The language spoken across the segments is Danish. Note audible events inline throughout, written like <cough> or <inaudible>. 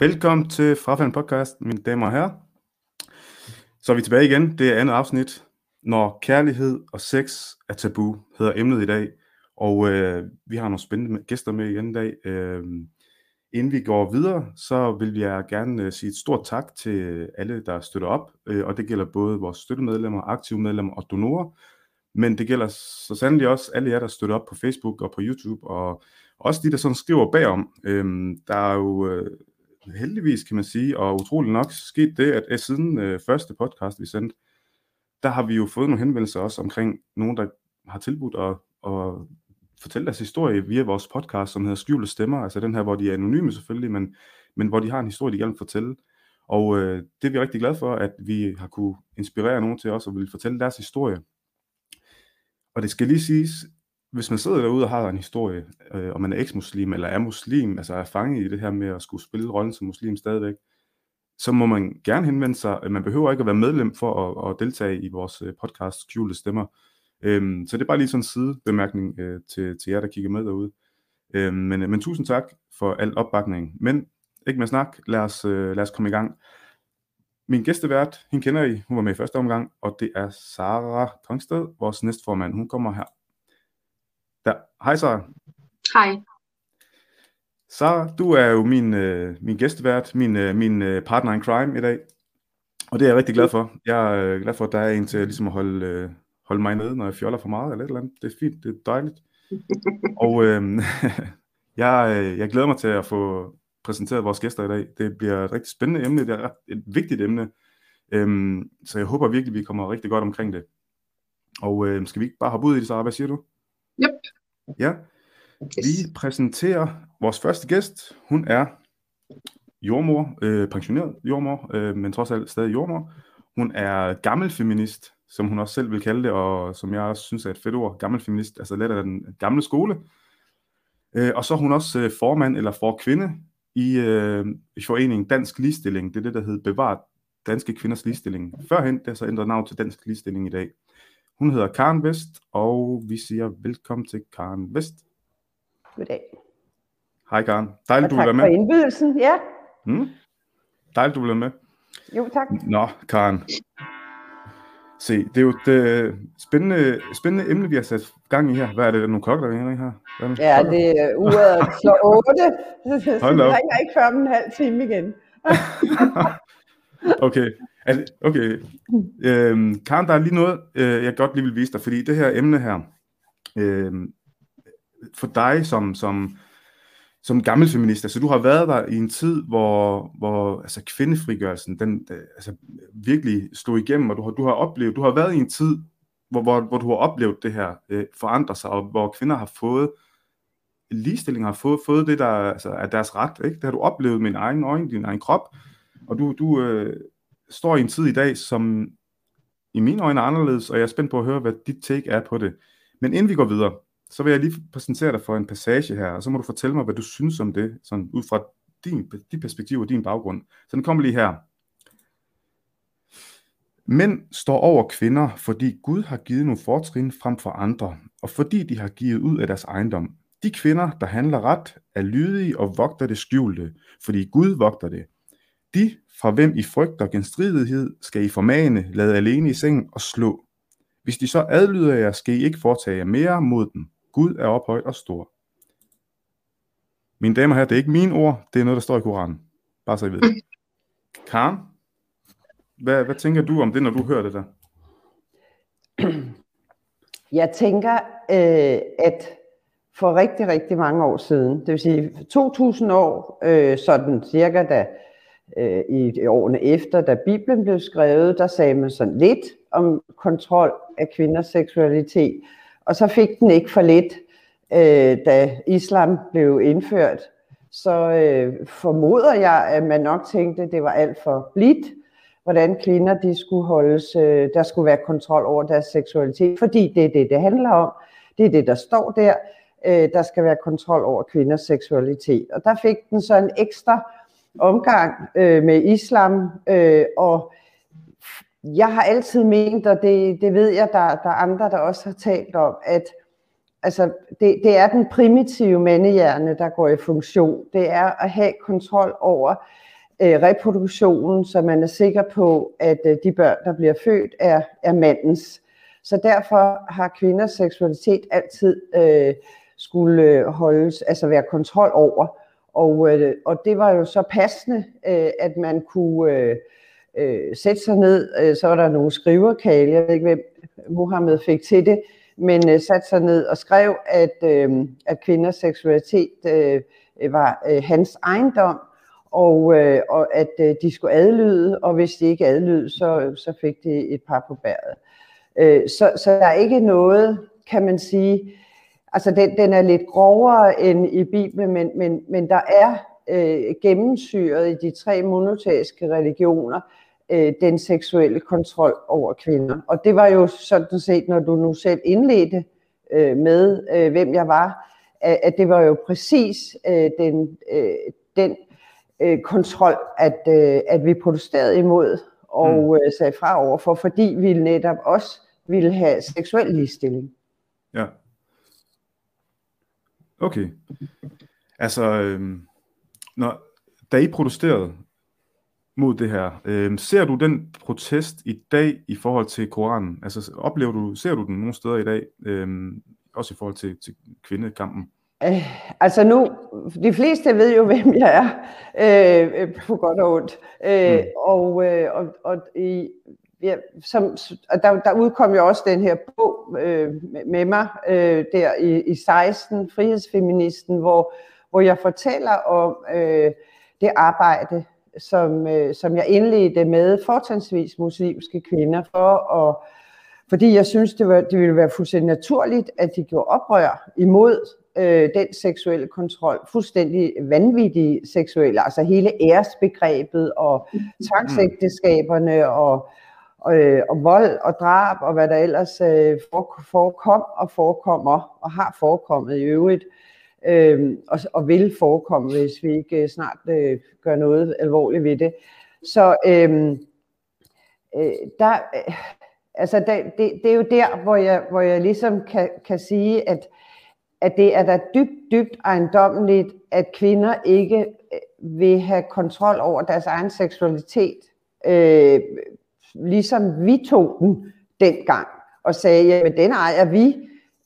Velkommen til Frafald Podcast, mine damer og herrer. Så er vi tilbage igen. Det er andet afsnit. Når kærlighed og sex er tabu, hedder emnet i dag. Og øh, vi har nogle spændende gæster med igen i dag. Øh, inden vi går videre, så vil jeg gerne øh, sige et stort tak til alle, der støtter op. Øh, og det gælder både vores støttemedlemmer, aktive medlemmer og donorer. Men det gælder så sandelig også alle jer, der støtter op på Facebook og på YouTube, og også de, der sådan skriver bagom. Øhm, der er jo øh, heldigvis, kan man sige, og utroligt nok sket det, at, at siden øh, første podcast, vi sendte, der har vi jo fået nogle henvendelser også omkring nogen, der har tilbudt at, at fortælle deres historie via vores podcast, som hedder Skjulte Stemmer, altså den her, hvor de er anonyme selvfølgelig, men, men hvor de har en historie, de gerne vil fortælle. Og øh, det er vi rigtig glade for, at vi har kunne inspirere nogen til også at vil fortælle deres historie. Og det skal lige siges, hvis man sidder derude og har en historie, øh, og man er eks-muslim eller er muslim, altså er fanget i det her med at skulle spille rollen som muslim stadigvæk, så må man gerne henvende sig. Man behøver ikke at være medlem for at, at deltage i vores øh, podcast Skjulte Stemmer. Øhm, så det er bare lige sådan en sidebemærkning øh, til, til jer, der kigger med derude. Øhm, men, men tusind tak for al opbakning. Men ikke med snak, lad os, øh, lad os komme i gang. Min gæstevært, hende kender I, hun var med i første omgang, og det er Sara Kongsted, vores næstformand. Hun kommer her der. Hej Sara. Hej. Sara, du er jo min, øh, min gæstevært, min, øh, min øh, partner in crime i dag. Og det er jeg rigtig glad for. Jeg er glad for, at der er en til ligesom at holde, øh, holde mig nede, når jeg fjoller for meget eller et eller andet. Det er fint, det er dejligt. <laughs> og øh, <laughs> jeg, øh, jeg glæder mig til at få præsenteret vores gæster i dag. Det bliver et rigtig spændende emne, det er et vigtigt emne. Øhm, så jeg håber virkelig, vi kommer rigtig godt omkring det. Og øh, skal vi ikke bare hoppe ud i det, Sara? Hvad siger du? Ja. Vi præsenterer vores første gæst. Hun er jordmor, øh, pensioneret jordmor, øh, men trods alt stadig jordmor. Hun er gammel feminist, som hun også selv vil kalde det, og som jeg også synes er et fedt ord, gammel feminist, altså lidt af den gamle skole. Øh, og så er hun også øh, formand eller for kvinde i, øh, foreningen Dansk Ligestilling. Det er det, der hedder Bevar Danske Kvinders Ligestilling. Førhen, det har så ændret navn til Dansk Ligestilling i dag. Hun hedder Karen Vest, og vi siger velkommen til Karen Vest. Goddag. Hej Karen. Dejligt, og du vil være med. Tak for indbydelsen, ja. Hmm? Dejligt, du vil være med. Jo, tak. Nå, Karen. Se, det er jo et øh, spændende, spændende emne, vi har sat gang i her. Hvad er det? Nogle klokker, der ringer her? Hvad er det? Ja, det er uret slår <laughs> 8, så Hold op. ringer ikke før om en halv time igen. <laughs> okay. Er det, okay. Øhm, Karen, der er lige noget, øh, jeg godt lige vil vise dig, fordi det her emne her, øh, for dig som, som, som gammel feminist, altså du har været der i en tid, hvor, hvor altså kvindefrigørelsen, den øh, altså, virkelig slog igennem, og du har, du har oplevet, du har været i en tid, hvor, hvor, hvor du har oplevet det her øh, forandre sig, og hvor kvinder har fået ligestilling, har fået, fået det, der altså, er deres ret, ikke? det har du oplevet med din egen øjne, din egen krop, og du, du øh, står i en tid i dag, som i mine øjne er anderledes, og jeg er spændt på at høre, hvad dit take er på det. Men inden vi går videre, så vil jeg lige præsentere dig for en passage her, og så må du fortælle mig, hvad du synes om det, sådan ud fra din, dit perspektiv og din baggrund. Så den kommer lige her. Mænd står over kvinder, fordi Gud har givet nogle fortrin frem for andre, og fordi de har givet ud af deres ejendom. De kvinder, der handler ret, er lydige og vogter det skjulte, fordi Gud vogter det. De, fra hvem I frygter genstridighed, skal I formane, lade alene i sengen og slå. Hvis de så adlyder jer, skal I ikke foretage jer mere mod dem. Gud er ophøjt og stor. Mine damer og herrer, det er ikke mine ord, det er noget, der står i Koranen. Bare så I ved det. Karen, hvad, hvad tænker du om det, når du hører det der? <clears throat> Jeg tænker, øh, at for rigtig, rigtig mange år siden, det vil sige 2000 år, øh, sådan cirka da øh, i årene efter, da Bibelen blev skrevet, der sagde man sådan lidt om kontrol af kvinders seksualitet, og så fik den ikke for lidt, øh, da islam blev indført. Så øh, formoder jeg, at man nok tænkte, at det var alt for blidt, hvordan kvinder de skulle holdes, øh, der skulle være kontrol over deres seksualitet, fordi det er det, det handler om. Det er det, der står der. Øh, der skal være kontrol over kvinders seksualitet. Og der fik den så en ekstra omgang øh, med islam, øh, og jeg har altid ment, og det, det ved jeg, der, der er andre, der også har talt om, at altså, det, det er den primitive mandehjerne, der går i funktion. Det er at have kontrol over øh, reproduktionen, så man er sikker på, at øh, de børn, der bliver født, er, er mandens. Så derfor har kvinders seksualitet altid øh, skulle øh, holdes, altså være kontrol over. Og, øh, og det var jo så passende, øh, at man kunne øh, øh, sætte sig ned. Øh, så var der nogle skriverkale, jeg ved ikke, hvem Mohammed fik til det, men øh, satte sig ned og skrev, at, øh, at kvinders seksualitet øh, øh var øh, hans ejendom, og, øh, og at øh, de skulle adlyde, og hvis de ikke adlyde, så, så fik de et par på bæret. Øh, så, så der er ikke noget, kan man sige, altså den, den er lidt grovere end i Bibelen, men, men, men der er øh, gennemsyret i de tre monoteiske religioner øh, den seksuelle kontrol over kvinder. Og det var jo sådan set, når du nu selv indledte øh, med, øh, hvem jeg var, at, at det var jo præcis øh, den, øh, den øh, kontrol, at, øh, at vi protesterede imod og mm. øh, sagde fra overfor, fordi vi netop også ville have seksuel ligestilling. Ja. Okay. Altså, øh, når, da I protesterede mod det her, øh, ser du den protest i dag i forhold til Koranen? Altså, oplever du, ser du den nogle steder i dag, øh, også i forhold til, til kvindekampen? Øh, altså nu, de fleste ved jo, <laughs> hvem jeg er, øh, på godt og ondt. Øh, mm. og, øh, og, og i, ja, som, og der, der udkom jo også den her bog øh, med mig øh, der i, i 16, Frihedsfeministen, hvor, hvor jeg fortæller om øh, det arbejde, som, øh, som jeg indledte med fortansvis muslimske kvinder for at fordi jeg synes, det, var, det ville være fuldstændig naturligt, at de gjorde oprør imod øh, den seksuelle kontrol, fuldstændig vanvittige seksuelle, altså hele æresbegrebet og tvangsægteskaberne og, og, øh, Øh, og vold og drab og hvad der ellers øh, forekom og forekommer og har forekommet i øvrigt øh, og, og vil forekomme, hvis vi ikke øh, snart øh, gør noget alvorligt ved det. Så øh, øh, der, øh, altså det, det, det er jo der, hvor jeg, hvor jeg ligesom kan, kan sige, at at det er da dybt, dybt ejendommeligt, at kvinder ikke øh, vil have kontrol over deres egen seksualitet, øh, ligesom vi tog den dengang, og sagde, jamen den ejer vi.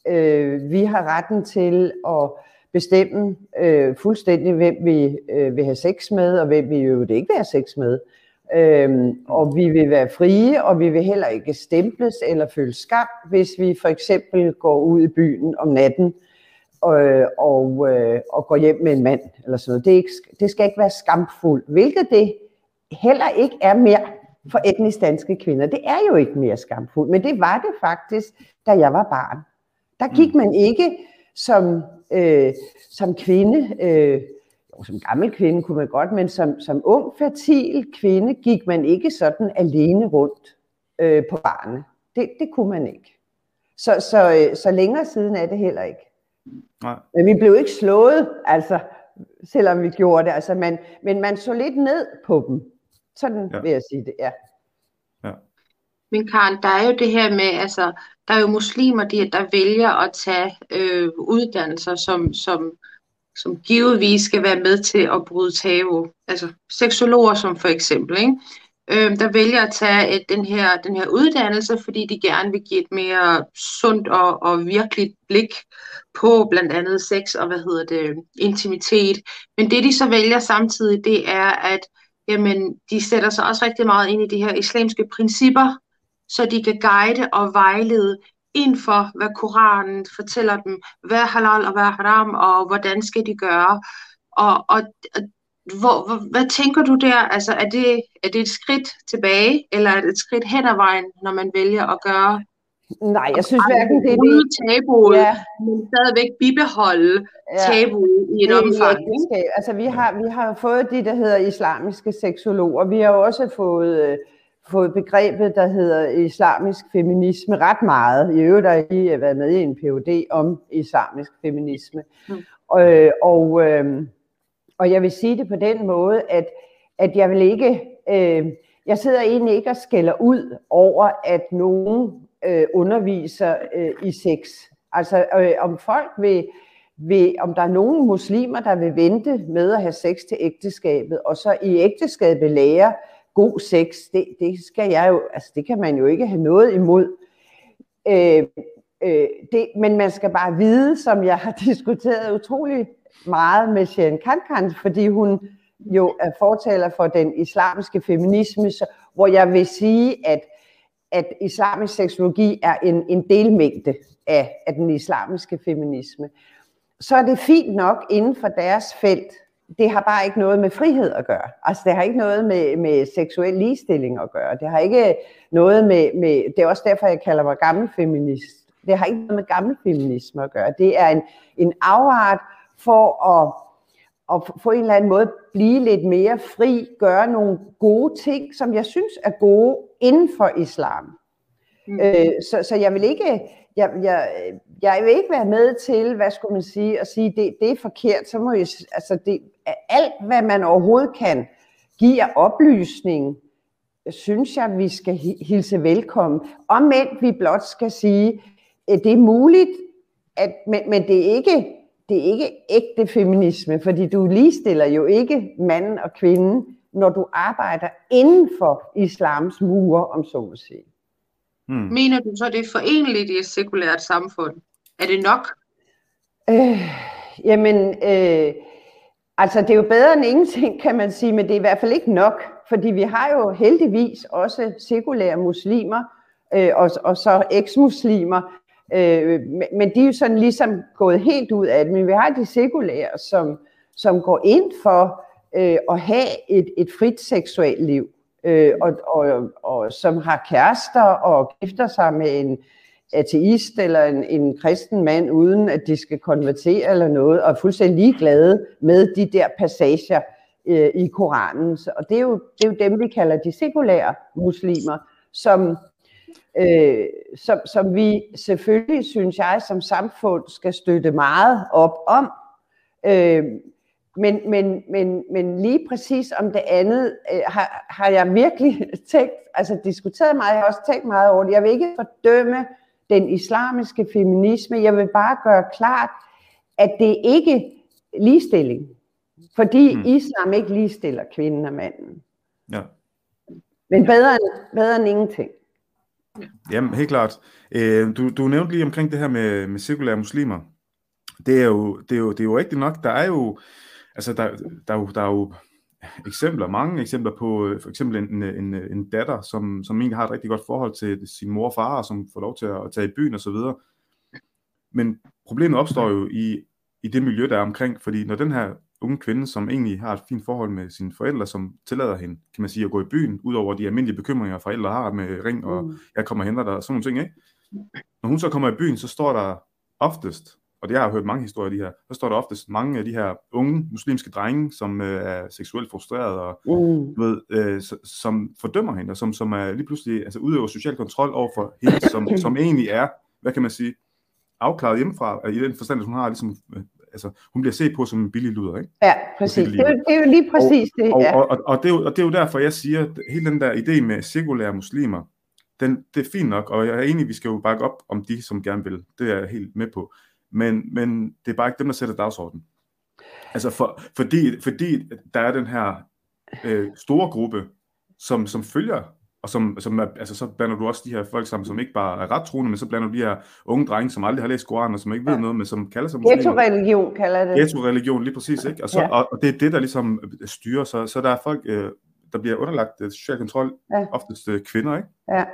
Øh, vi har retten til at bestemme øh, fuldstændig, hvem vi øh, vil have sex med, og hvem vi jo ikke vil have sex med. Øhm, og vi vil være frie, og vi vil heller ikke stemples eller føle skam, hvis vi for eksempel går ud i byen om natten øh, og, øh, og går hjem med en mand, eller sådan noget. Det, er ikke, det skal ikke være skamfuldt, hvilket det heller ikke er mere for etnisk danske kvinder. Det er jo ikke mere skamfuldt, men det var det faktisk, da jeg var barn. Der gik mm. man ikke som, øh, som kvinde, øh, jo, som gammel kvinde kunne man godt, men som, som ung, fertil kvinde gik man ikke sådan alene rundt øh, på barne. Det, det kunne man ikke. Så, så, øh, så længere siden er det heller ikke. Nej. Men vi blev ikke slået, altså, selvom vi gjorde det. Altså, man, men man så lidt ned på dem. Sådan ja. vil jeg sige det, ja. ja. Men Karen, der er jo det her med, altså, der er jo muslimer, der, der vælger at tage øh, uddannelser, som, som, som givetvis skal være med til at bryde tabu. Altså seksologer som for eksempel, ikke? øh, der vælger at tage et, den, her, den her uddannelse, fordi de gerne vil give et mere sundt og, og virkeligt blik på blandt andet sex og hvad hedder det, intimitet. Men det de så vælger samtidig, det er, at jamen, de sætter sig også rigtig meget ind i de her islamiske principper, så de kan guide og vejlede ind for, hvad Koranen fortæller dem, hvad er halal og hvad er haram, og hvordan skal de gøre. Og, og, hvor, hvor, hvad tænker du der? Altså, er det, er det et skridt tilbage, eller er det et skridt hen ad vejen, når man vælger at gøre Nej, jeg synes hverken det er det. tabuet, ja. men stadigvæk bibeholde ja. tabuet i et det omfang. Altså, vi har, vi har fået de, der hedder islamiske seksologer. Vi har også fået, øh, fået begrebet, der hedder islamisk feminisme ret meget. I øvrigt har I været med i en PhD om islamisk feminisme. Mm. Øh, og, øh, og jeg vil sige det på den måde, at, at jeg vil ikke, øh, jeg sidder egentlig ikke og skælder ud over, at nogen øh, underviser øh, i sex. Altså øh, om folk vil, vil, om der er nogen muslimer, der vil vente med at have sex til ægteskabet, og så i ægteskabet lære god sex, det, det skal jeg jo, altså det kan man jo ikke have noget imod. Øh, øh, det, men man skal bare vide, som jeg har <laughs> diskuteret utrolig meget med Sharon Kankan, fordi hun jo er fortaler for den islamiske feminisme, så, hvor jeg vil sige, at, at islamisk seksologi er en, en delmængde af, af den islamiske feminisme. Så er det fint nok inden for deres felt. Det har bare ikke noget med frihed at gøre. Altså det har ikke noget med, med seksuel ligestilling at gøre. Det har ikke noget med, med, det er også derfor, jeg kalder mig gammel feminist. Det har ikke noget med gammel feminisme at gøre. Det er en, en afart for at og på en eller anden måde blive lidt mere fri, gøre nogle gode ting, som jeg synes er gode inden for islam. Mm. Øh, så, så jeg vil ikke, jeg, jeg, jeg vil ikke være med til, hvad skulle man sige, at sige, det, det er forkert, så må jeg, altså det, alt hvad man overhovedet kan give af oplysning, synes jeg, vi skal hilse velkommen. Omvendt vi blot skal sige, at det er muligt, at, men, men det er ikke det er ikke ægte feminisme, fordi du ligestiller jo ikke manden og kvinden, når du arbejder inden for islams mure, om så må sige. Hmm. Mener du så, det er forenligt i et sekulært samfund? Er det nok? Øh, jamen, øh, altså det er jo bedre end ingenting, kan man sige, men det er i hvert fald ikke nok, fordi vi har jo heldigvis også sekulære muslimer, øh, og, og så eksmuslimer, Øh, men de er jo sådan ligesom gået helt ud af det. Men vi har de sekulære, som, som går ind for øh, at have et, et frit seksuelt liv, øh, og, og, og som har kærester og gifter sig med en ateist eller en, en kristen mand, uden at de skal konvertere eller noget, og er fuldstændig ligeglade med de der passager øh, i Koranen. Og det er, jo, det er jo dem, vi kalder de sekulære muslimer, som øh, som, som vi selvfølgelig, synes jeg, som samfund skal støtte meget op om. Øh, men, men, men, men lige præcis om det andet øh, har, har jeg virkelig <laughs> tænkt, altså diskuteret meget, jeg har også tænkt meget over det. Jeg vil ikke fordømme den islamiske feminisme, jeg vil bare gøre klart, at det ikke er ligestilling. Fordi mm. islam ikke ligestiller kvinden og manden. Ja. Men bedre end, bedre end ingenting. Ja. Jamen, helt klart. Øh, du, du nævnte lige omkring det her med, med cirkulære muslimer. Det er, jo, det, er jo, det er jo rigtigt nok. Der er jo, altså der, der, er jo, der er jo eksempler, mange eksempler på øh, for eksempel en, en, en datter, som, som egentlig har et rigtig godt forhold til sin mor og far, og som får lov til at, at tage i byen osv. Men problemet opstår jo i, i det miljø, der er omkring, fordi når den her unge kvinde, som egentlig har et fint forhold med sine forældre, som tillader hende, kan man sige, at gå i byen, udover de almindelige bekymringer, forældre har med ring, og mm. jeg kommer og henter dig, og sådan nogle ting, ikke? Når hun så kommer i byen, så står der oftest, og det har jeg hørt mange historier af de her, så står der oftest mange af de her unge muslimske drenge, som øh, er seksuelt frustreret, og mm. ved, øh, som fordømmer hende, og som, som er lige pludselig altså, udøver social kontrol over for hende, som, som <clears throat> egentlig er, hvad kan man sige, afklaret hjemmefra, i den forstand, at hun har ligesom øh, altså, hun bliver set på som en billig luder, ikke? Ja, præcis. Det er, jo, det er jo lige præcis og, det. Og, ja. og, og, og, det er jo, og det er jo derfor, jeg siger, at hele den der idé med sekulære muslimer, den, det er fint nok, og jeg er enig, vi skal jo bakke op om de, som gerne vil. Det er jeg helt med på. Men, men det er bare ikke dem, der sætter dagsordenen. Altså for, fordi, fordi der er den her øh, store gruppe, som, som følger og som, som er, altså, så blander du også de her folk sammen, som ikke bare er ret troende, men så blander du de her unge drenge, som aldrig har læst Koranen, og som ikke ved ja. noget, men som kalder sig muslimer. Ghetto-religion kalder det. Ghetto-religion, lige præcis. Ikke? Og, så, ja. og, og, det er det, der ligesom styrer. Så, så der er folk, øh, der bliver underlagt øh, social kontrol, ja. oftest øh, kvinder, ikke? Ja.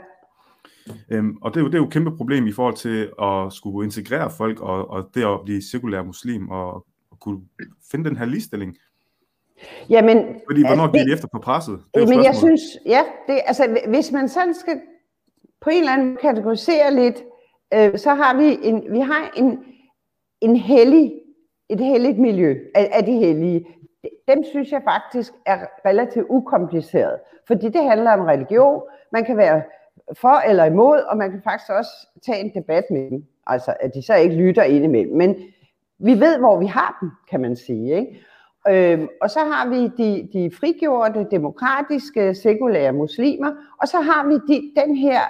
Øhm, og det er, jo, det er jo et kæmpe problem i forhold til at skulle integrere folk, og, og det at blive sekulær muslim, og, og kunne finde den her ligestilling. Jamen, Fordi hvornår altså, bliver de efter på presset? Det men jeg synes, ja, det, altså, hvis man sådan skal på en eller anden kategorisere lidt, øh, så har vi en, vi har en, en hellig, et helligt miljø af, af de hellige. Dem synes jeg faktisk er relativt ukompliceret, fordi det handler om religion. Man kan være for eller imod, og man kan faktisk også tage en debat med dem. Altså, at de så ikke lytter ind imellem. Men vi ved, hvor vi har dem, kan man sige. Ikke? Øhm, og så har vi de, de frigjorte, demokratiske, sekulære muslimer, og så har vi de, den her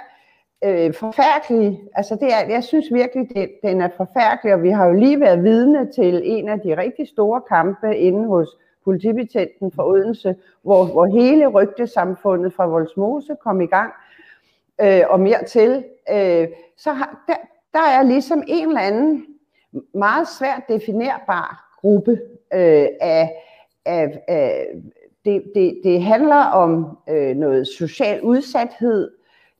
øh, forfærdelige, Altså det er, jeg synes virkelig, det, den er forfærdelig, og vi har jo lige været vidne til en af de rigtig store kampe inde hos politibetjenten for Odense, hvor, hvor hele rygtesamfundet fra Voldsmose kom i gang, øh, og mere til. Øh, så har, der, der er ligesom en eller anden meget svært definerbar gruppe øh, af, af, af det, det, det handler om øh, noget social udsathed,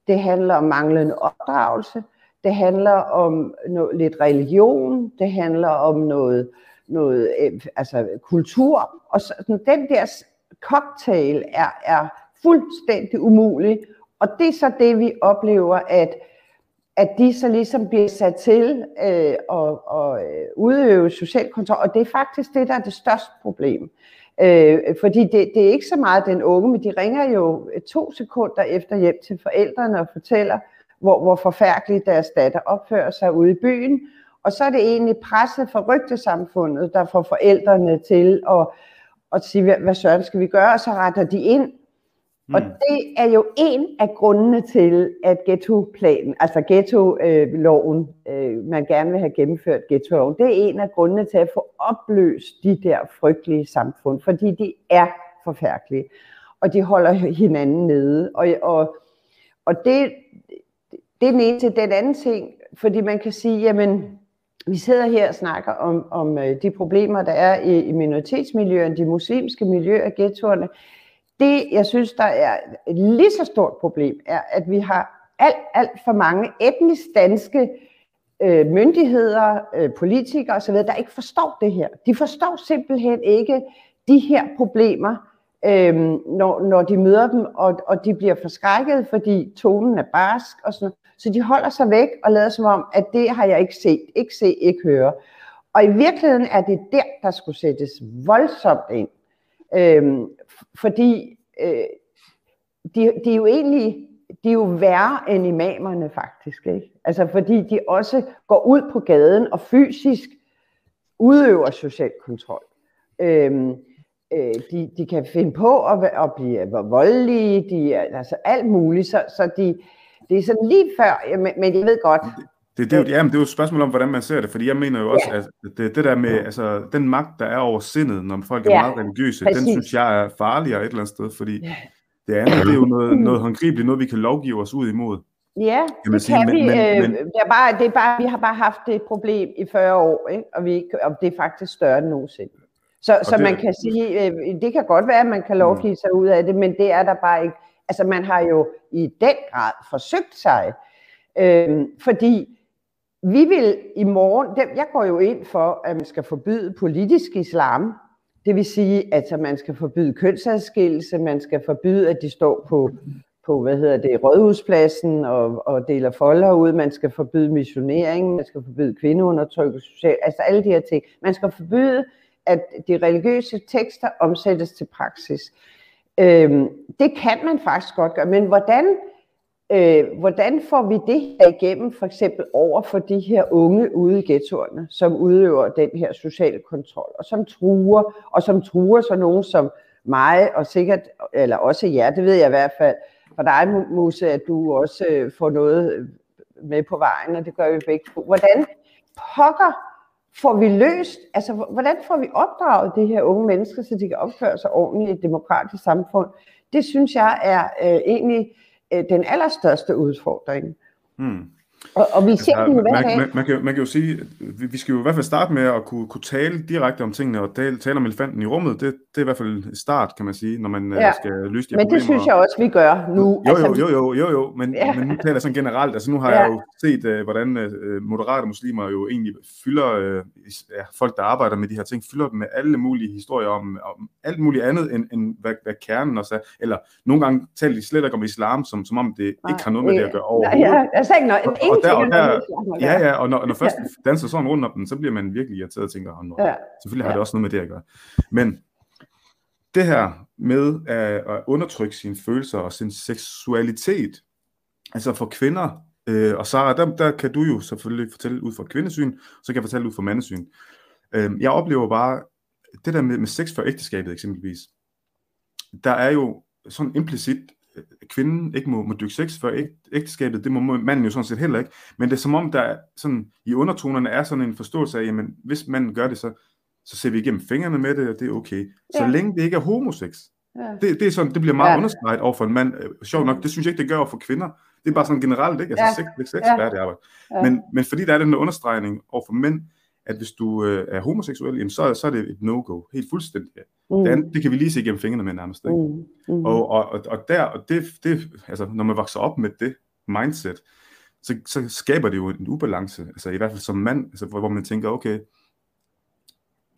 det handler om manglende opdragelse, det handler om noget, lidt religion, det handler om noget, noget øh, altså kultur, og så, den der cocktail er, er fuldstændig umulig, og det er så det, vi oplever, at at de så ligesom bliver sat til øh, at, at øh, udøve social kontrol, og det er faktisk det, der er det største problem. Øh, fordi det, det er ikke så meget den unge, men de ringer jo to sekunder efter hjem til forældrene og fortæller, hvor, hvor forfærdeligt deres datter opfører sig ude i byen. Og så er det egentlig presset fra rygtesamfundet, der får forældrene til at, at sige, hvad, hvad søren skal vi gøre, og så retter de ind. Mm. Og det er jo en af grundene til, at ghetto-planen, altså ghetto-loven, øh, man gerne vil have gennemført ghetto-loven, det er en af grundene til at få opløst de der frygtelige samfund, fordi de er forfærdelige, og de holder hinanden nede. Og, og, og det, det er den ene til. Den anden ting, fordi man kan sige, jamen, vi sidder her og snakker om, om øh, de problemer, der er i, i minoritetsmiljøerne, de muslimske miljøer, ghettoerne, det, jeg synes, der er et lige så stort problem, er, at vi har alt, alt for mange etnisk danske øh, myndigheder, øh, politikere osv., der ikke forstår det her. De forstår simpelthen ikke de her problemer, øh, når, når de møder dem, og, og de bliver forskrækket, fordi tonen er barsk og sådan Så de holder sig væk og lader som om, at det har jeg ikke set, ikke se, ikke høre. Og i virkeligheden er det der, der skulle sættes voldsomt ind. Øhm, fordi øh, de, de er jo egentlig de er jo værre end imamerne faktisk. Ikke? Altså fordi de også går ud på gaden og fysisk udøver social kontrol. Øhm, øh, de, de kan finde på at, at blive voldelige, de, altså alt muligt, så, så de, det er sådan lige før, men, men jeg ved godt, det, det, er jo, ja, men det er jo et spørgsmål om, hvordan man ser det, fordi jeg mener jo også, ja. at det, det der med, altså, den magt, der er over sindet, når folk er ja. meget religiøse, Præcis. den synes jeg er farligere et eller andet sted, fordi ja. det andet, det er jo noget, <clears throat> noget håndgribeligt, noget vi kan lovgive os ud imod. Ja, kan det sige. kan men, vi. Men, øh, men, det er bare, det er bare, vi har bare haft det problem i 40 år, ikke? Og, vi, og det er faktisk større end nogensinde. Så, så det, man kan sige, øh, det kan godt være, at man kan lovgive sig ud af det, men det er der bare ikke. Altså man har jo i den grad forsøgt sig, øh, fordi vi vil i morgen, jeg går jo ind for, at man skal forbyde politisk islam. Det vil sige, at man skal forbyde kønsadskillelse, man skal forbyde, at de står på, på hvad hedder det, rådhuspladsen og, og deler folder ud, man skal forbyde missionering, man skal forbyde kvindeundertrykkelse, social, altså alle de her ting. Man skal forbyde, at de religiøse tekster omsættes til praksis. Øhm, det kan man faktisk godt gøre, men hvordan Øh, hvordan får vi det her igennem, for eksempel over for de her unge ude i ghettoerne, som udøver den her sociale kontrol, og som truer, og som truer så nogen som mig, og sikkert, eller også jer, det ved jeg i hvert fald, for dig, Muse, at du også øh, får noget øh, med på vejen, og det gør vi begge to. Hvordan pokker får vi løst, altså hvordan får vi opdraget de her unge mennesker, så de kan opføre sig ordentligt i et demokratisk samfund? Det synes jeg er øh, egentlig øh, den allerstørste udfordring. Mm. Og, og vi ser altså, man, man, man, kan, man kan jo sige, vi, vi skal jo i hvert fald starte med at kunne, kunne tale direkte om tingene, og tale, tale om elefanten i rummet. Det, det er i hvert fald start, kan man sige, når man øh, ja. skal løse de Men det synes jeg også, vi gør nu. Jo, jo, altså, jo, jo, jo, jo men, ja. men nu taler jeg sådan generelt. Altså nu har ja. jeg jo set, uh, hvordan uh, moderate muslimer jo egentlig fylder, uh, ja, folk der arbejder med de her ting, fylder dem med alle mulige historier om, om alt muligt andet, end, end hvad, hvad kernen også er. Eller nogle gange taler de slet ikke om islam, som, som om det Nej, ikke har noget med det at gøre overhovedet. Ja, ja, altså ikke noget, og, der, og der, Ja, ja, og når, når først danser sådan rundt om den, så bliver man virkelig irriteret og tænker, oh, ja. selvfølgelig har det også noget med det at gøre. Men det her med at, at undertrykke sine følelser og sin seksualitet, altså for kvinder, øh, og Sara, der, der kan du jo selvfølgelig fortælle ud fra kvindesyn, så kan jeg fortælle ud fra mandesyn. Øh, jeg oplever bare, det der med, med sex for ægteskabet eksempelvis, der er jo sådan implicit kvinden ikke må, må dykke sex før ægteskabet, det må manden jo sådan set heller ikke. Men det er som om, der er sådan, i undertonerne er sådan en forståelse af, jamen hvis manden gør det, så, så ser vi igennem fingrene med det, og det er okay. Så ja. længe det ikke er homosex. Ja. Det, det, er sådan, det bliver meget ja. understreget over for en mand. Øh, sjovt nok, det synes jeg ikke, det gør over for kvinder. Det er bare sådan generelt, ikke? Altså, ja. sex, sex ja. det arbejde. Ja. Men, men fordi der er den der understregning over for mænd, at hvis du øh, er homoseksuel, jamen så, så er det et no-go, helt fuldstændig. Mm. Det, andet, det kan vi lige se igennem fingrene med nærmest. Ikke? Mm. Mm. Og, og, og, der, og det, det, altså, når man vokser op med det mindset, så, så skaber det jo en ubalance, altså i hvert fald som mand, altså, hvor, hvor man tænker, okay,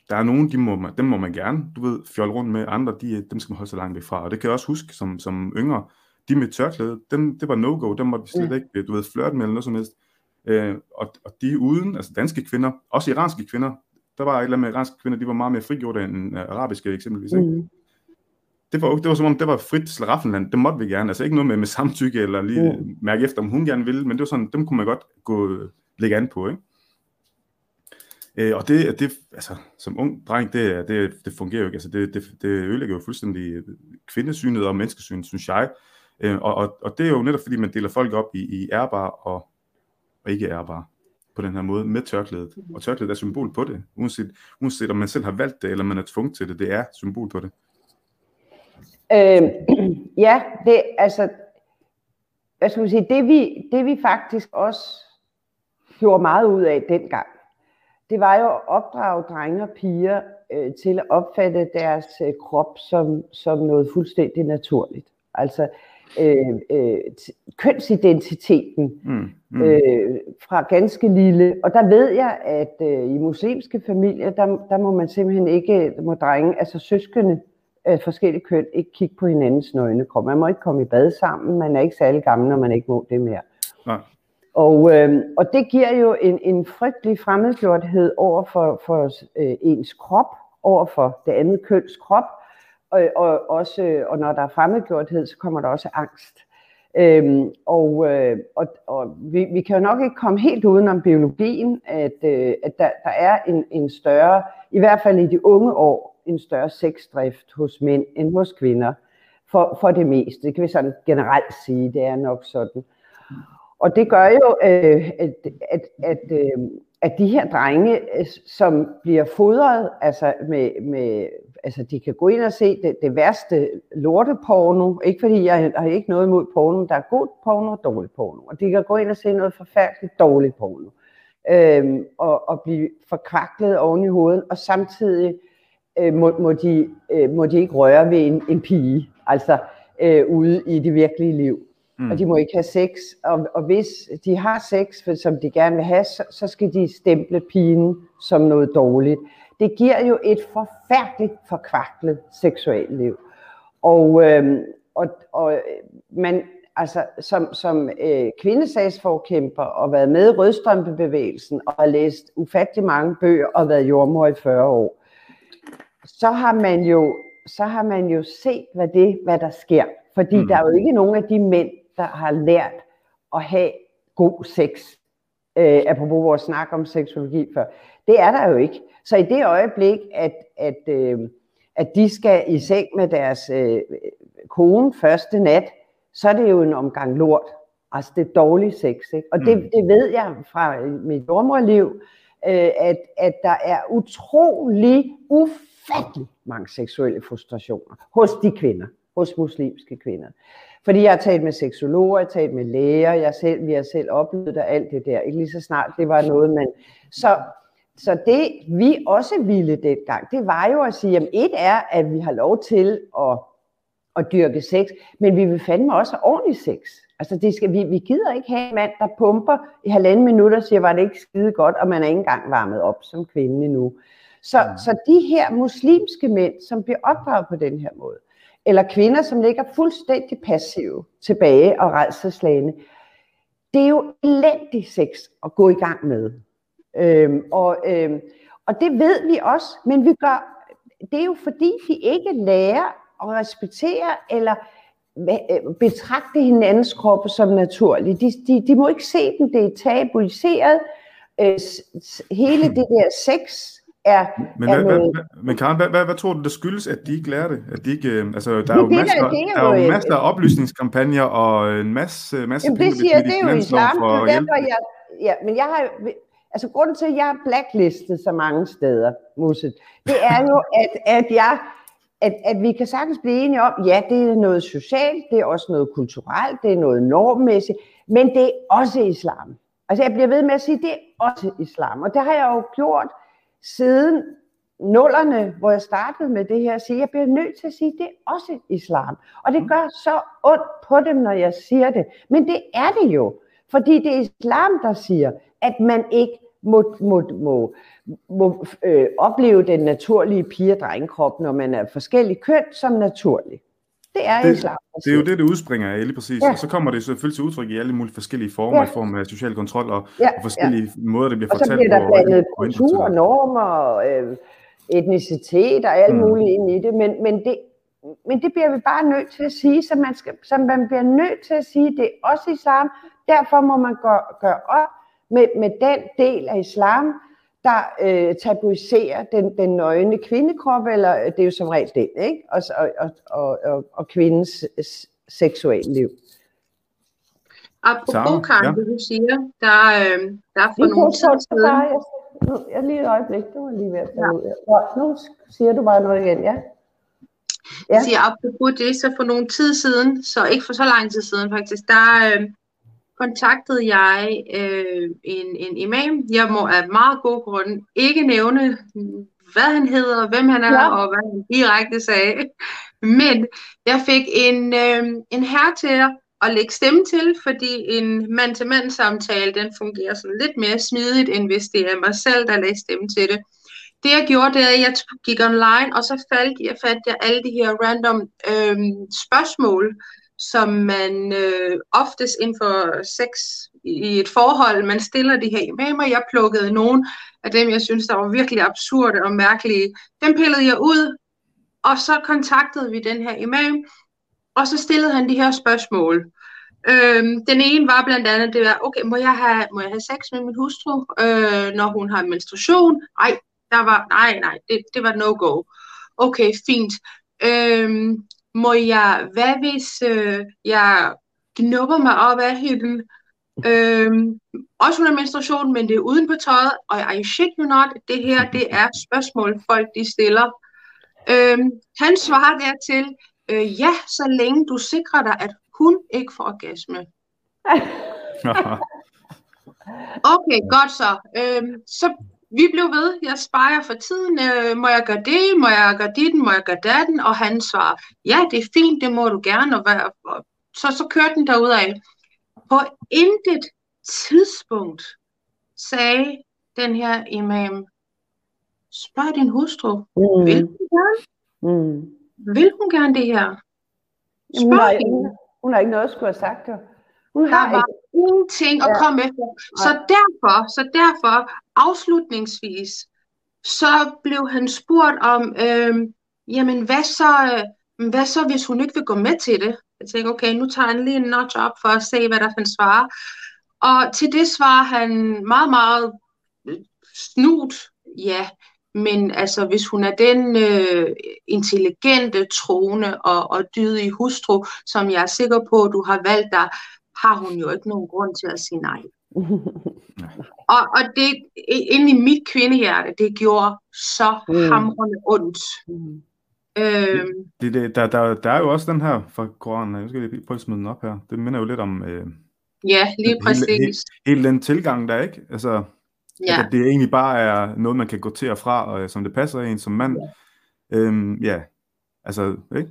der er nogen, de må man, dem må man gerne, du ved, fjolle rundt med, andre, de, dem skal man holde sig langt væk fra, og det kan jeg også huske som, som yngre, de med tørklæde, dem, det var no-go, dem måtte vi slet ikke, du ved, flirte med eller noget som helst. Øh, og, og de uden, altså danske kvinder, også iranske kvinder, der var et eller andet med iranske kvinder, de var meget mere frigjorte end uh, arabiske eksempelvis. Ikke? Mm. Det, var, det var som om, det var frit slaraffenland, det måtte vi gerne, altså ikke noget med, med samtykke eller lige mm. mærke efter, om hun gerne ville, men det var sådan, dem kunne man godt gå, lægge an på, ikke? Øh, og det, det, altså, som ung dreng, det, det, det fungerer jo ikke, altså det, det, det ødelægger jo fuldstændig kvindesynet og menneskesynet, synes jeg, øh, og, og, og det er jo netop fordi, man deler folk op i, i ærbare og og ikke ærbar på den her måde med tørklædet. Og tørklædet er symbol på det, uanset, uanset om man selv har valgt det, eller man er tvunget til det, det er symbol på det. Øh, <clears throat> ja, det altså, hvad skal man sige, det vi, det vi faktisk også gjorde meget ud af dengang, det var jo at opdrage drenge og piger øh, til at opfatte deres øh, krop som, som noget fuldstændig naturligt. Altså, øh, øh, kønsidentiteten mm, mm. Øh, fra ganske lille. Og der ved jeg, at øh, i muslimske familier, der, der må man simpelthen ikke, må drenge, altså søskende af forskellige køn, ikke kigge på hinandens nøgnekrop. Man må ikke komme i bad sammen, man er ikke særlig gammel, når man ikke må det mere. Nej. Og, øh, og det giver jo en, en frygtelig fremmedgjorthed over for, for øh, ens krop, over for det andet køns krop, og, og, også, og når der er fremmedgjorthed, så kommer der også angst. Øhm, og øh, og, og vi, vi kan jo nok ikke komme helt udenom biologien, at, øh, at der, der er en, en større, i hvert fald i de unge år, en større sexdrift hos mænd end hos kvinder. For, for det meste. Det kan vi sådan generelt sige, det er nok sådan. Og det gør jo, øh, at, at, at, øh, at de her drenge, øh, som bliver fodret altså med, med altså de kan gå ind og se det, det værste lorteporno, ikke fordi jeg har ikke noget imod porno, der er god porno og dårlig porno, og de kan gå ind og se noget forfærdeligt dårligt porno, øhm, og, og blive forkvaklet oven i hovedet, og samtidig øh, må, må, de, øh, må de ikke røre ved en, en pige, altså øh, ude i det virkelige liv. Mm. Og de må ikke have sex, og, og hvis de har sex, for, som de gerne vil have, så, så skal de stemple pigen som noget dårligt det giver jo et forfærdeligt forkvaklet seksualliv. Og, øh, og, og man, altså, som, som øh, kvindesagsforkæmper og været med i rødstrømpebevægelsen og har læst ufattelig mange bøger og været jordmor i 40 år, så har man jo, så har man jo set, hvad, det, hvad der sker. Fordi mm. der er jo ikke nogen af de mænd, der har lært at have god sex. Øh, apropos vores snak om seksologi før. Det er der jo ikke. Så i det øjeblik, at, at, øh, at de skal i seng med deres øh, kone første nat, så er det jo en omgang lort. Altså det er dårlig sex. Ikke? Og det, mm. det ved jeg fra mit jordmorliv, øh, at, at der er utrolig, ufattelig mange seksuelle frustrationer hos de kvinder, hos muslimske kvinder. Fordi jeg har talt med seksologer, jeg har talt med læger, jeg selv, vi har selv oplevet der, alt det der. Ikke lige så snart det var noget, man... Så så det vi også ville dengang, det var jo at sige, at et er, at vi har lov til at, at dyrke sex, men vi vil fandme også have ordentlig sex. Altså det skal, vi, vi gider ikke have en mand, der pumper i halvanden minutter og siger, var det ikke skide godt, og man er ikke engang varmet op som kvinde endnu. Så, mm. så de her muslimske mænd, som bliver opdraget på den her måde, eller kvinder, som ligger fuldstændig passive tilbage og redselslagende, det er jo elendig sex at gå i gang med. Øhm, og, øhm, og det ved vi også, men vi gør, det er jo fordi, vi ikke lærer at respektere eller øh, betragte hinandens kroppe som naturlige. De, de, de må ikke se dem, det er tabuiseret. Øh, hele det der sex er, men, er hvad, noget... hvad, men Karen, hvad, hvad, hvad tror du, det skyldes, at de ikke lærer det? At de ikke, øh, altså, der er jo det, masser, der, det er der er jo jo- masser af oplysningskampagner og en masse, masse Jamen, det der siger, det er jo islam. for Det er derfor, jeg, ja, men jeg har, altså grunden til, at jeg er blacklistet så mange steder, Musse, det er jo, <laughs> at, at jeg, at, at vi kan sagtens blive enige om, ja, det er noget socialt, det er også noget kulturelt, det er noget normmæssigt, men det er også islam. Altså jeg bliver ved med at sige, det er også islam, og det har jeg jo gjort siden nullerne, hvor jeg startede med det her, at sige, jeg bliver nødt til at sige, det er også islam. Og det gør så ondt på dem, når jeg siger det. Men det er det jo. Fordi det er islam, der siger, at man ikke må, må, må, må øh, opleve den naturlige pige- og drengekrop, når man er forskellig køn, som naturlig. Det er Det- islam, der Det er jo det, det udspringer af, lige præcis. Ja. Og så kommer det selvfølgelig til udtryk i alle mulige forskellige former, Ja. i form af social kontrol og, Ja, og forskellige måder, det bliver Og så fortalt bliver der på. blandet på kultur, normer, øh, etnicitet og alt Mm. muligt ind i det, men, men, det, men det bliver vi bare nødt til at sige, så man, skal, så man bliver nødt til at sige, det er også islam, derfor må man gøre, gøre op med, med den del af islam, der øh, tabuiserer den, den nøgne kvindekrop, eller øh, det er jo som regel det, ikke? Og, og, og, og, og, kvindens s- seksuelle liv. Apropos, Karen, ja. det du siger, der, øh, der er for nogle tid siden. Jeg, lige et øjeblik, det var lige ved at falde ud. Ja, nu siger du bare noget igen, ja. Ja. Jeg siger apropos det, så for nogle tid siden, så ikke for så lang tid siden faktisk, der øh, kontaktede jeg øh, en, en imam. Jeg må af meget god grund ikke nævne, hvad han hedder, hvem han er, Ja. og hvad han direkte sagde. Men jeg fik en, øh, en herre til at lægge stemme til, fordi en mand-til-mand samtale, den fungerer sådan lidt mere smidigt, end hvis det er mig selv, der lægger stemme til det. Det jeg gjorde, det er, at jeg gik online, og så faldt jeg, fandt jeg alle de her random øh, spørgsmål, som man øh, oftest inden for sex i et forhold, man stiller de her imamer. Jeg plukkede nogle af dem, jeg synes, der var virkelig absurde og mærkelige. Dem pillede jeg ud, og så kontaktede vi den her imam, og så stillede han de her spørgsmål. Øhm, den ene var blandt andet, det var, okay, må jeg have, må jeg have sex med min hustru, øh, når hun har menstruation? Nej, der var, nej, nej, det, det var no-go. Okay, fint. Øhm, må jeg, hvad hvis øh, jeg knupper mig op af hende? Øhm, også under menstruation, men det er uden på tøjet, og I shit you not, det her, <laughs> det er spørgsmål, folk de stiller. Øhm, han svarer dertil, øh, ja, så længe du sikrer dig, at hun ikke får orgasme. <laughs> Okay, godt så. Øhm, så vi blev ved, jeg sparer for tiden, øh, må jeg gøre det, må jeg gøre dit, må jeg gøre datten, og han svarer, ja, det er fint, det må du gerne, og, hvad, og så, så kørte den derudad. På intet tidspunkt sagde den her imam, spørg din hustru, Mm. vil hun gerne, Mm. vil hun gerne det her? Jamen, hun, har, Spørg hende. hun, har ikke noget at skulle have sagt. Jo. Hun har var ikke. Ingenting at Ja. komme efter. Så derfor, så derfor, afslutningsvis, så blev han spurgt om, øh, jamen hvad så, øh, hvad så, hvis hun ikke vil gå med til det? Jeg tænkte, okay, nu tager han lige en notch op for at se, hvad der han svarer. Og til det svarer han meget, meget øh, snut, ja, men altså, hvis hun er den øh, intelligente, troende og, og dydige hustru, som jeg er sikker på, du har valgt dig, har hun jo ikke nogen grund til at sige nej. Og, og det, inde i mit kvindehjerte, det gjorde så Mm. hamrende ondt. Mm. Øhm, Det, det, der, der, der er jo også den her fra Koranen, jeg skal lige prøve at smide den op her. Det minder jo lidt om øh, ja, lige Hele- præcis. hele den tilgang, der er, ikke? Altså, Ja. at det egentlig bare er noget, man kan gå til og fra, og, øh, som det passer en som mand. Øhm, ja, altså, ikke?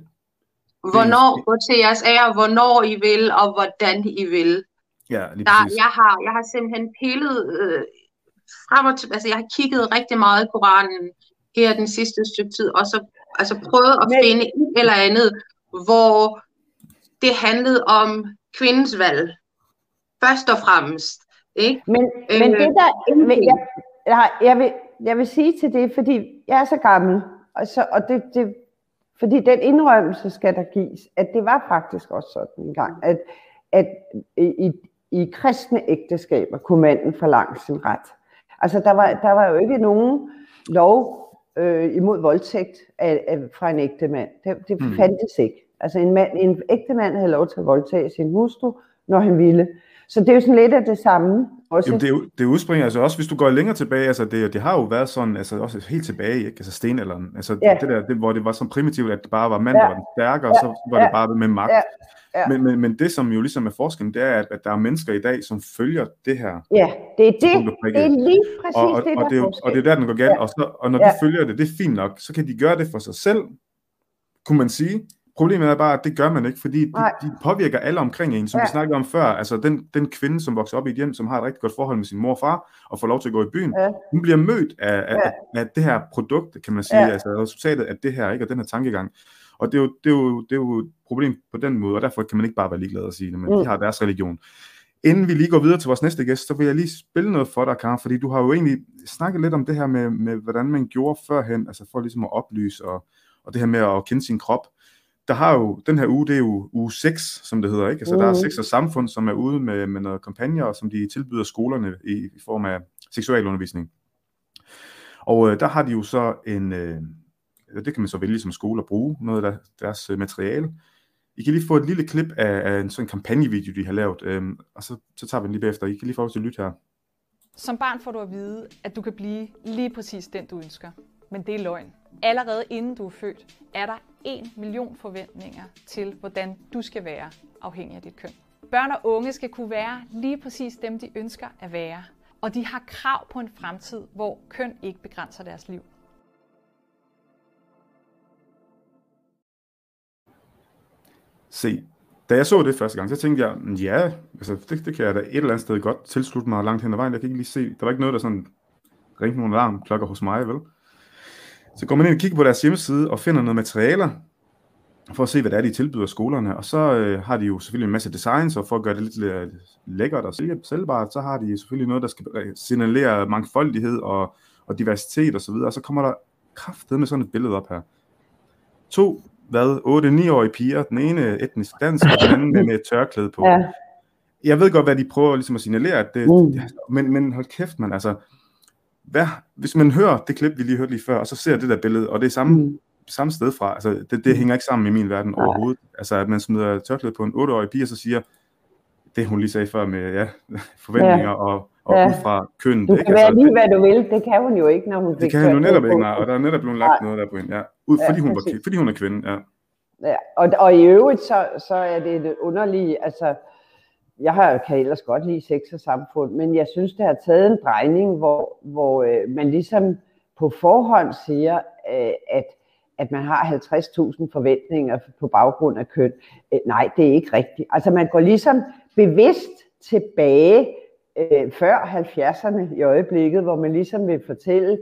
Hvornår gå til jeres ære, hvornår I vil, og hvordan I vil. Ja, lige Der, præcis. jeg, har, jeg har simpelthen pillet øh, frem og til, altså jeg har kigget rigtig meget i Koranen her den sidste stykke tid, og så altså prøvet at Men- finde et eller andet, hvor det handlede om kvindens valg. Først og fremmest. Ikke? Men, Øh, men det der, men jeg, jeg, jeg, vil, jeg vil sige til det, fordi jeg er så gammel, og, så, og det, det, fordi den indrømmelse skal der gives, at det var faktisk også sådan en gang, at, at i, i kristne ægteskaber kunne manden forlange sin ret. Altså der var, der var jo ikke nogen lov øh, imod voldtægt af, af, fra en ægte mand. Det, det mm. fandtes ikke. Altså en, mand, en ægte mand havde lov til at voldtage sin hustru, når han ville. Så det er jo sådan lidt af det samme. Også. Jamen, det, det udspringer, altså også hvis du går længere tilbage, altså det, det har jo været sådan, altså også helt tilbage, ikke? altså stenalderen, altså ja. det der, det, hvor det var så primitivt, at det bare var mand, ja. der var den stærkere, ja. så var det bare med magt. Ja. Ja. Men, men, men det, som jo ligesom er forskellen, det er, at, at der er mennesker i dag, som følger det her. Ja, det er det. Det er lige præcis og, og, det, der og det, er, og det er der, den går galt. Ja. Og, så, og når ja. de følger det, det er fint nok, så kan de gøre det for sig selv, kunne man sige. Problemet er bare, at det gør man ikke, fordi de, de påvirker alle omkring en, som ja. vi snakkede om før. Altså den, den kvinde, som vokser op i et hjem, som har et rigtig godt forhold med sin mor og far, og får lov til at gå i byen, ja. hun bliver mødt af, af, ja. af, af det her produkt, kan man sige, ja. altså resultatet af det her, ikke, og den her tankegang. Og det er, jo, det, er jo, det er jo et problem på den måde, og derfor kan man ikke bare være ligeglad og sige men mm. de har deres religion. Inden vi lige går videre til vores næste gæst, så vil jeg lige spille noget for dig, Karen, fordi du har jo egentlig snakket lidt om det her med, med hvordan man gjorde førhen, altså for ligesom at oplyse, og, og det her med at kende sin krop der har jo, den her uge, det er jo uge 6, som det hedder, ikke? Altså, mm. der er seks af samfund, som er ude med, med noget kampagner, som de tilbyder skolerne i, i form af seksualundervisning. Og øh, der har de jo så en, øh, det kan man så vælge som skole at bruge, noget af deres øh, materiale. I kan lige få et lille klip af, af en sådan kampagnevideo, de har lavet, øh, og så, så tager vi den lige bagefter. I kan lige få til at lytte her. Som barn får du at vide, at du kan blive lige præcis den, du ønsker. Men det er løgn. Allerede inden du er født, er der en million forventninger til, hvordan du skal være, afhængig af dit køn. Børn og unge skal kunne være lige præcis dem, de ønsker at være. Og de har krav på en fremtid, hvor køn ikke begrænser deres liv. Se, da jeg så det første gang, så tænkte jeg, mm, ja, altså det, det kan jeg da et eller andet sted godt tilslutte mig langt hen ad vejen. Jeg kan ikke lige se, der var ikke noget, der sådan ringte nogle alarmklokker hos mig, vel? Så går man ind og kigger på deres hjemmeside og finder noget materialer, for at se, hvad det er, de tilbyder skolerne. Og så øh, har de jo selvfølgelig en masse designs, og for at gøre det lidt øh, lækkert og sælgbart, så har de selvfølgelig noget, der skal signalere mangfoldighed og, og diversitet osv. Og, og så kommer der kraftet med sådan et billede op her. To, hvad, 8-9-årige piger, den ene etnisk dansk, og den anden med, med et tørklæde på. Ja. Jeg ved godt, hvad de prøver ligesom at signalere, at det, mm. men, men hold kæft, man, altså, hvad, hvis man hører det klip, vi lige hørte lige før, og så ser det der billede, og det er samme, mm. samme sted fra, altså det, det mm. hænger ikke sammen i min verden Nej. overhovedet. Altså at man smider tørklæde på en 8-årig pige, og så siger, det hun lige sagde før med ja, <laughs> forventninger ja. og, og ja. ud fra køn. Du kan ikke? være altså, lige, hvad du vil, det kan hun jo ikke, når hun Det kan hun jo netop ikke, nej, og der er netop blevet lagt noget der på hende, ja. Ud, fordi, ja, hun var, fordi hun er kvinde, ja. ja og, og i øvrigt, så, så er det det underlige, altså, jeg har, kan ellers godt lide sex og samfund, men jeg synes, det har taget en drejning, hvor, hvor øh, man ligesom på forhånd siger, øh, at, at man har 50.000 forventninger på baggrund af køn. Øh, nej, det er ikke rigtigt. Altså man går ligesom bevidst tilbage øh, før 70'erne i øjeblikket, hvor man ligesom vil fortælle,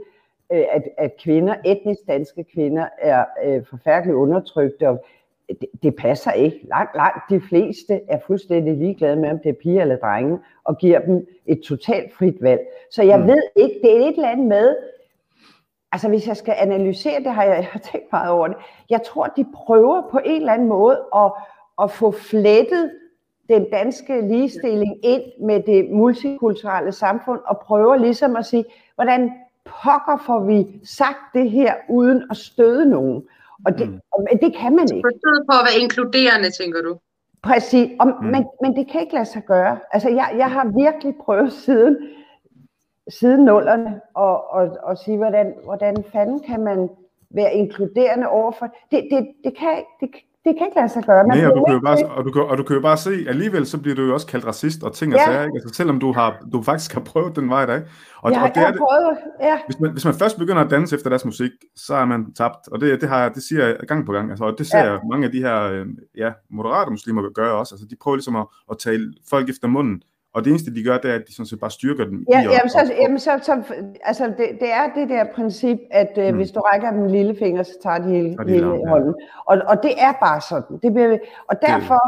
øh, at, at kvinder, etnisk danske kvinder, er øh, forfærdeligt undertrykte, og det, det passer ikke. Langt, langt de fleste er fuldstændig ligeglade med, om det er piger eller drenge, og giver dem et totalt frit valg. Så jeg mm. ved ikke, det er et eller andet med, altså hvis jeg skal analysere det, har jeg, jeg har tænkt meget over det. Jeg tror, de prøver på en eller anden måde at, at få flettet den danske ligestilling ind med det multikulturelle samfund, og prøver ligesom at sige, hvordan pokker får vi sagt det her, uden at støde nogen. Og det, mm. og, det kan man ikke. Forstået på at være inkluderende, tænker du? Præcis, og, mm. men, men det kan ikke lade sig gøre. Altså, jeg, jeg har virkelig prøvet siden, siden nullerne og, og, og sige, hvordan, hvordan fanden kan man være inkluderende overfor. Det, det, det, kan, det, det kan ikke lade sig gøre. Man Nej, og du, kan jo bare, og, du kan, og du kan jo bare se, alligevel så bliver du jo også kaldt racist og ting og ja. sager, ikke? Altså, selvom du, har, du faktisk har prøvet den vej der. Og, ja, og det jeg har prøvet, ja. Hvis man, hvis man først begynder at danse efter deres musik, så er man tabt, og det, det, har, det siger jeg gang på gang, altså, og det ser ja. jeg mange af de her øh, ja, moderate muslimer gøre også, altså de prøver ligesom at, at tale folk efter munden, og det eneste, de gør, det er, at de sådan set bare styrker dem. Ja, i jamen, så, og, jamen, så, så, altså, det, det er det der princip, at øh, mm. hvis du rækker dem lille finger, så tager de hele, tager de hele lam, hånden. Ja. Og, og det er bare sådan. Det bliver, og derfor,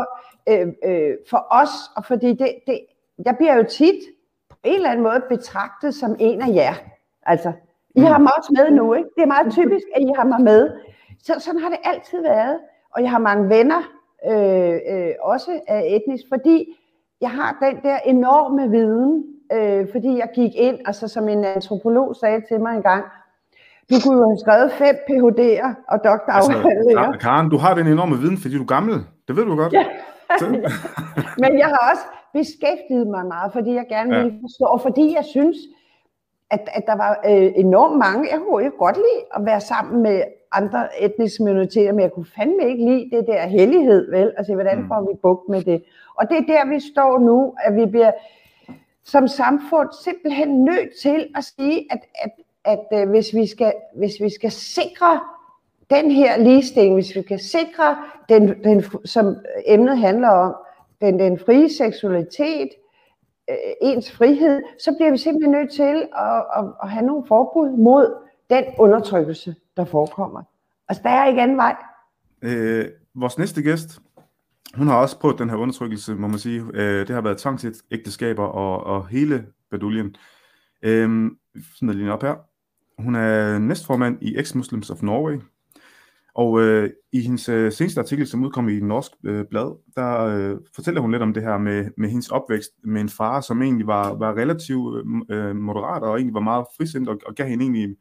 øh, øh, for os, og fordi det, det, jeg bliver jo tit på en eller anden måde betragtet som en af jer. Altså, I mm. har mig også med nu, ikke? Det er meget typisk, at I har mig med. Så, sådan har det altid været. Og jeg har mange venner, øh, øh, også af etnisk, fordi jeg har den der enorme viden, øh, fordi jeg gik ind, altså som en antropolog sagde til mig engang, Du kunne jo have skrevet fem PhD'er og doktorafhandlinger. Altså, Karen, du har den enorme viden, fordi du er gammel. Det ved du godt. Ja. <laughs> Men jeg har også beskæftiget mig meget, fordi jeg gerne ville forstå, og fordi jeg synes, at, at der var øh, enormt mange, jeg kunne ikke godt lide at være sammen med andre etniske minoriteter, men jeg kunne fandme ikke lide det der hellighed, vel? Altså, hvordan mm. får vi bukt med det? Og det er der, vi står nu, at vi bliver som samfund simpelthen nødt til at sige, at, at, at, at hvis, vi skal, hvis vi skal sikre den her ligestilling, hvis vi kan sikre, den, den, som emnet handler om, den, den frie seksualitet, øh, ens frihed, så bliver vi simpelthen nødt til at, at, at have nogle forbud mod den undertrykkelse, der forekommer. Altså, der er ikke anden vej. Øh, vores næste gæst, hun har også prøvet den her undertrykkelse, må man sige. Øh, det har været tvangsægteskaber og, og hele baduljen. Øh, sådan lige op her. Hun er næstformand i Ex-Muslims of Norway, og øh, i hendes øh, seneste artikel, som udkom i Norsk øh, Blad, der øh, fortæller hun lidt om det her med, med hendes opvækst med en far, som egentlig var, var relativt øh, øh, moderat og egentlig var meget frisindet og, og gav hende egentlig,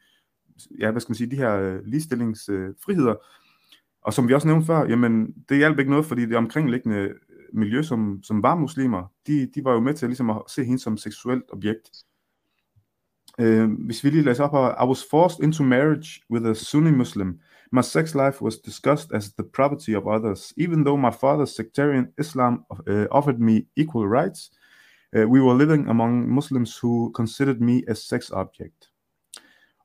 ja, hvad skal man sige, de her øh, ligestillingsfriheder. Øh, og som vi også nævnte før, jamen det hjalp ikke noget, fordi det omkringliggende øh, miljø, som, som var muslimer, de, de var jo med til ligesom at se hende som seksuelt objekt. Øh, hvis vi lige læser op her, I was forced into marriage with a Sunni Muslim. My sex life was discussed as the property of others. Even though my father's sectarian Islam uh, offered me equal rights, uh, we were living among Muslims who considered me a sex object.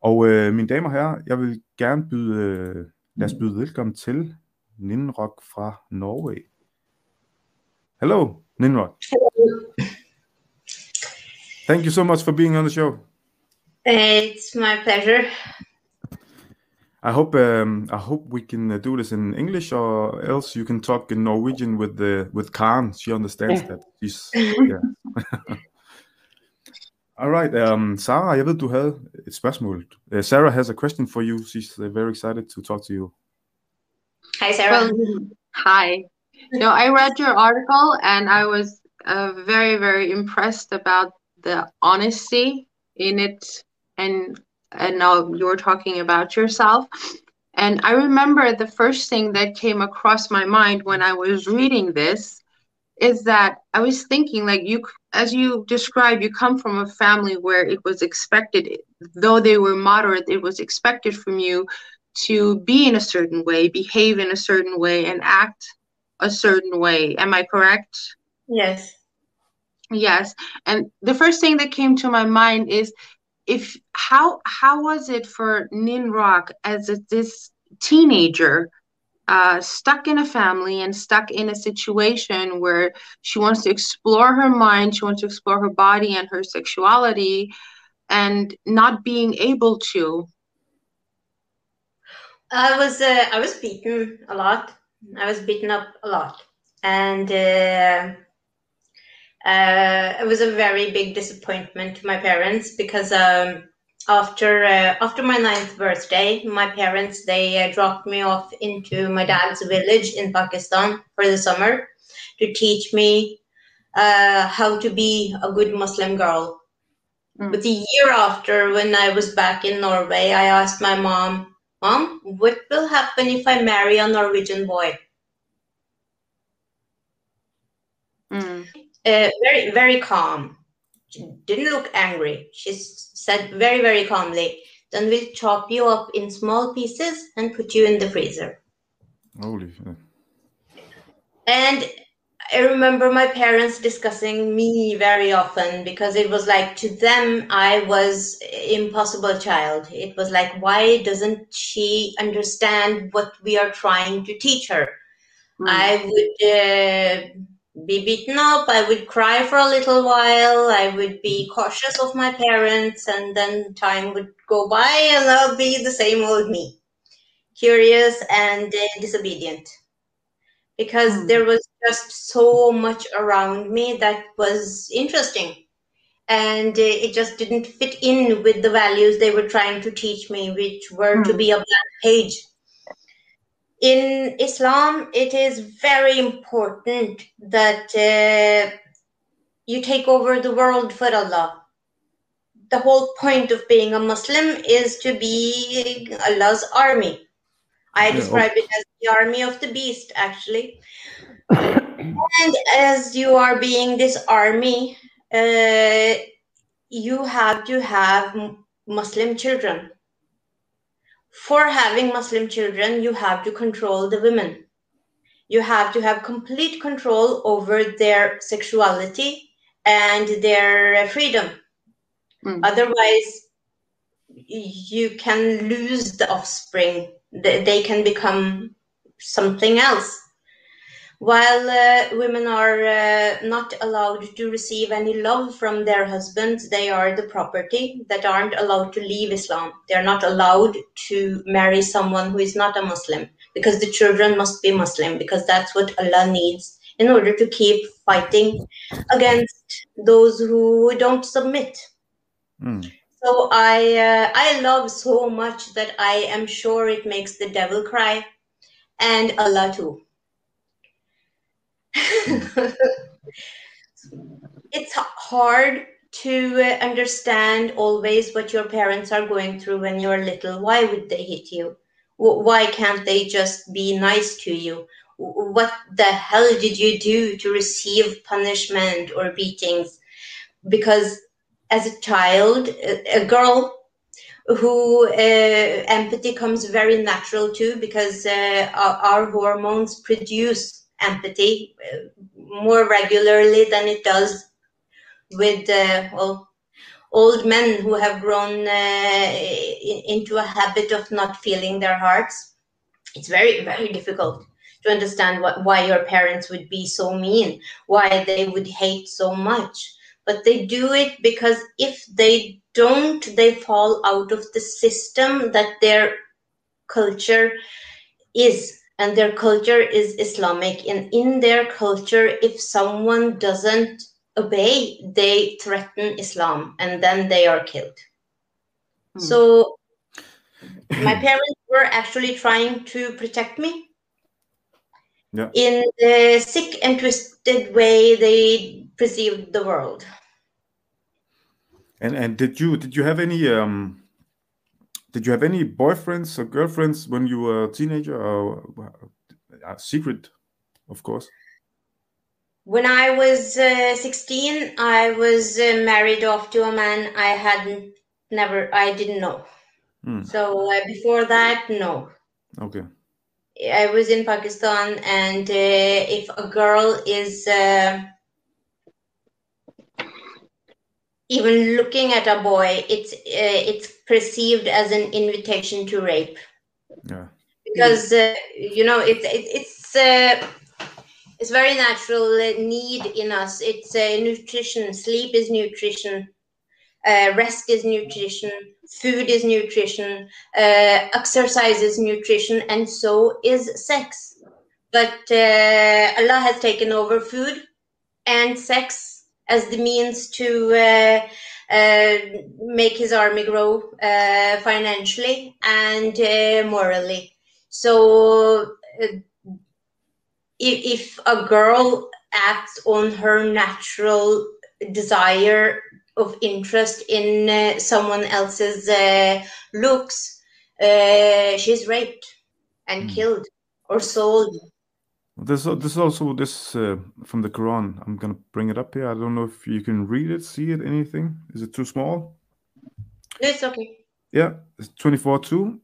Og uh, mine damer og herrer, jeg vil gerne byde, uh, lad os byde velkommen til Ninrock fra Norway. Hello, Ninrock. Hello. Thank you so much for being on the show. It's my pleasure. I hope um, I hope we can uh, do this in English, or else you can talk in Norwegian with the with Karen. She understands that. She's yeah. <laughs> All right, um, Sarah, jeg ved, du havde et spørgsmål. Uh, Sarah has a question for you. She's uh, very excited to talk to you. Hi, Sarah. Well, hi. No, I read your article and I was uh, very, very impressed about the honesty in it and and now you're talking about yourself. And I remember the first thing that came across my mind when I was reading this is that I was thinking, like you, as you described, you come from a family where it was expected, though they were moderate, it was expected from you to be in a certain way, behave in a certain way, and act a certain way. Am I correct? Yes. Yes. And the first thing that came to my mind is if how how was it for Ninrock as a, this teenager uh, stuck in a family and stuck in a situation where she wants to explore her mind, she wants to explore her body and her sexuality, and not being able to. I was uh, I was beaten a lot. I was beaten up a lot, and uh, uh, it was a very big disappointment to my parents because um, after uh, after my ninth birthday, my parents they uh, dropped me off into my dad's village in Pakistan for the summer to teach me uh, how to be a good Muslim girl. Mm. But the year after, when I was back in Norway, I asked my mom, "Mom, what will happen if I marry a Norwegian boy?" Mm. Uh, very very calm. She didn't look angry. She said very very calmly, "Then we'll chop you up in small pieces and put you in the freezer." Holy. And I remember my parents discussing me very often because it was like to them I was impossible child. It was like why doesn't she understand what we are trying to teach her? Mm. I would uh, be beaten up. I would cry for a little while. I would be cautious of my parents, and then time would go by, and I'll be the same old me, curious and uh, disobedient. Because mm. there was just so much around me that was interesting, and uh, it just didn't fit in with the values they were trying to teach me, which were mm. to be a blank page in Islam, it is very important that uh, you take over the world for Allah. the whole point of being a Muslim is to be Allah's army. I describe it as the army of the beast, actually. and as you are being this army, uh, you have to have Muslim children. For having Muslim children, you have to control the women. You have to have complete control over their sexuality and their uh, freedom. Mm. Otherwise, you can lose the offspring. They they can become something else. While uh, women are uh, not allowed to receive any love from their husbands, they are the property that aren't allowed to leave Islam. They are not allowed to marry someone who is not a Muslim because the children must be Muslim because that's what Allah needs in order to keep fighting against those who don't submit. Mm. So I uh, I love so much that I am sure it makes the devil cry, and Allah too. <laughs> it's hard to understand always what your parents are going through when you're little. Why would they hit you? Why can't they just be nice to you? What the hell did you do to receive punishment or beatings? Because as a child, a, a girl who uh, empathy comes very natural to because uh, our, our hormones produce empathy uh, more regularly than it does with uh, well old men who have grown uh, into a habit of not feeling their hearts. It's very very difficult to understand what, why your parents would be so mean why they would hate so much. But they do it because if they don't they fall out of the system that their culture is and their culture is islamic and in their culture if someone doesn't obey they threaten islam and then they are killed Hmm. so my <clears throat> parents were actually trying to protect me Yeah. in the sick and twisted way they perceived the world And and did you did you have any um did you have any boyfriends or girlfriends when you were a teenager or uh, secret, of course? When I was uh, 16, I was uh, married off to a man I hadn't never, I didn't know. Hmm. So uh, before that, no. Okay. I was in Pakistan, and uh, if a girl is uh, even looking at a boy, it's uh, it's perceived as an invitation to rape. Yeah. because uh, you know it's it, it's uh, it's very natural uh, need in us. It's uh, nutrition. Sleep is nutrition. Uh, rest is nutrition. Food is nutrition. Uh, exercise is nutrition and so is sex. But uh, allah has taken over food and sex as the means to uh, uh, make his army grow uh, financially and uh, morally. So, uh, if, if a girl acts on her natural desire of interest in uh, someone else's uh, looks, uh, she's raped and Mm. killed or sold. There's al- there's also this uh, from the Quran. I'm gonna bring it up here. I don't know if you can read it, see it, anything. Is it too small? It's okay. Yeah, it's 24 2.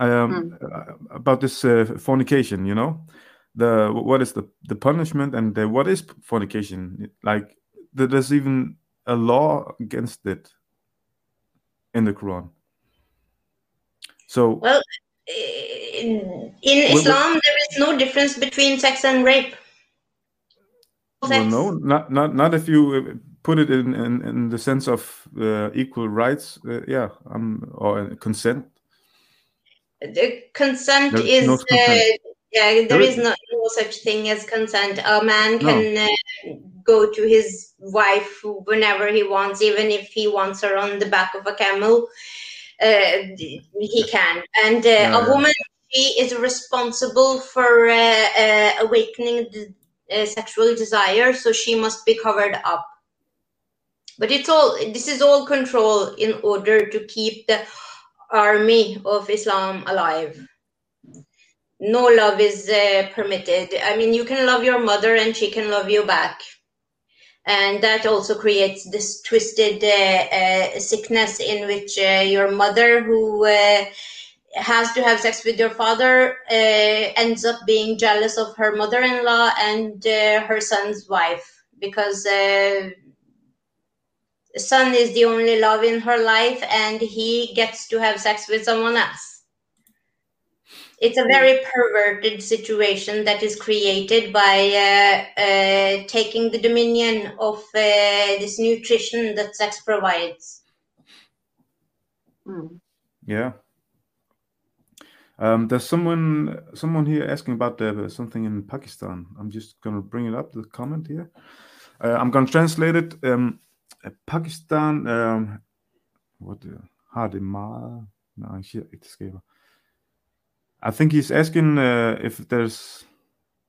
Um, uh, about this uh, fornication, you know, the what is the the punishment and the, what is fornication? Like there's even a law against it in the Quran. So Well, in, in Well, Islam, there is no difference between sex and rape. well, no, not not not if you uh, put it in in, in the sense of uh, equal rights. Uh, yeah, um, or uh, consent. The consent There's is no consent. Uh, yeah, there There is no, no such thing as consent. A man No. can uh, go to his wife whenever he wants, even if he wants her on the back of a camel. Uh, he can, and uh, a woman she is responsible for uh, uh, awakening the uh, sexual desire, so she must be covered up. but it's all this is all control in order to keep the army of islam alive. No love is uh, permitted. I mean you can love your mother and she can love you back and that also creates this twisted uh, uh, sickness in which uh, your mother who has to have sex with your father ends up being jealous of her mother-in-law and her son's wife because son is the only love in her life and he gets to have sex with someone else it's a very perverted situation that is created by uh, uh, taking the dominion of uh, this nutrition that sex provides mm. yeah um, there's someone someone here asking about the, something in Pakistan. I'm just going to bring it up, the comment here. Uh, I'm going to translate it. Um, Pakistan, um, what har det meget med arrangeret ægteskaber. I think he's asking uh, if there's,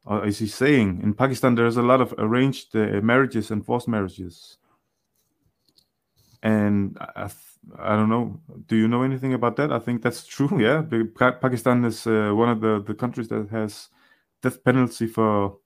or is he saying, in Pakistan there's a lot of arranged uh, marriages and forced marriages. And I, I don't know. Do you know anything about that? I think that's <laughs> true. Yeah, Pakistan is uh, one of the, the countries that has death penalty for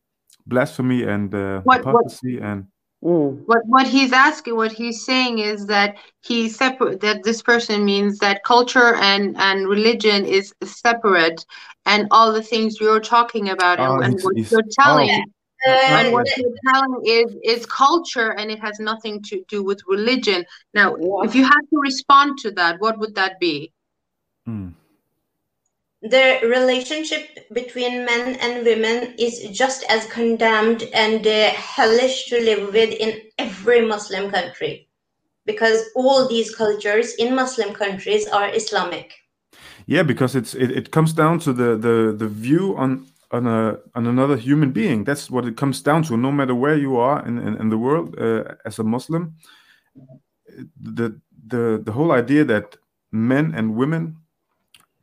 blasphemy and uh, what, hypocrisy what, and Mm. What what he's asking, what he's saying is that he separate that this person means that culture and and religion is separate, and all the things you're talking about oh, and, and what you're telling. Oh. Uh, and what you're telling is is culture and it has nothing to do with religion now yeah. if you had to respond to that what would that be mm the relationship between men and women is just as condemned and uh, hellish to live with in every Muslim country because all these cultures in Muslim countries are Islamic. Yeah, because it's it, it comes down to the the the view on on a on another human being. That's what it comes down to. No matter where you are in in, in the world uh, as a Muslim, the the the whole idea that men and women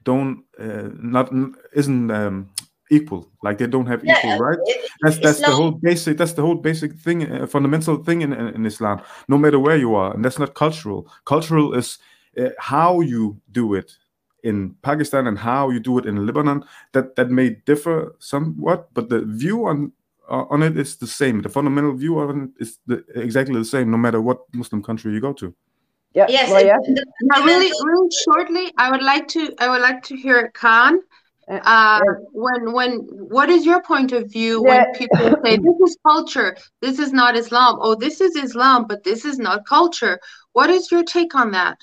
don't uh, not isn't um, equal. Like they don't have yeah, equal right that's that's the whole basic that's the whole basic thing uh, fundamental thing in, in islam. No matter where you are and that's not cultural. Cultural is uh, how you do it in pakistan and how you do it in lebanon. That that may differ somewhat but the view on uh, on it is the same. The fundamental view on it is the, exactly the same no matter what muslim country you go to yeah. Yes. Well, yeah. Now, really, really shortly, I would like to. I would like to hear Khan. Uh, uh, when when what is your point of view yeah. when people say this is culture, this is not Islam? Oh, this is Islam, but this is not culture. What is your take on that?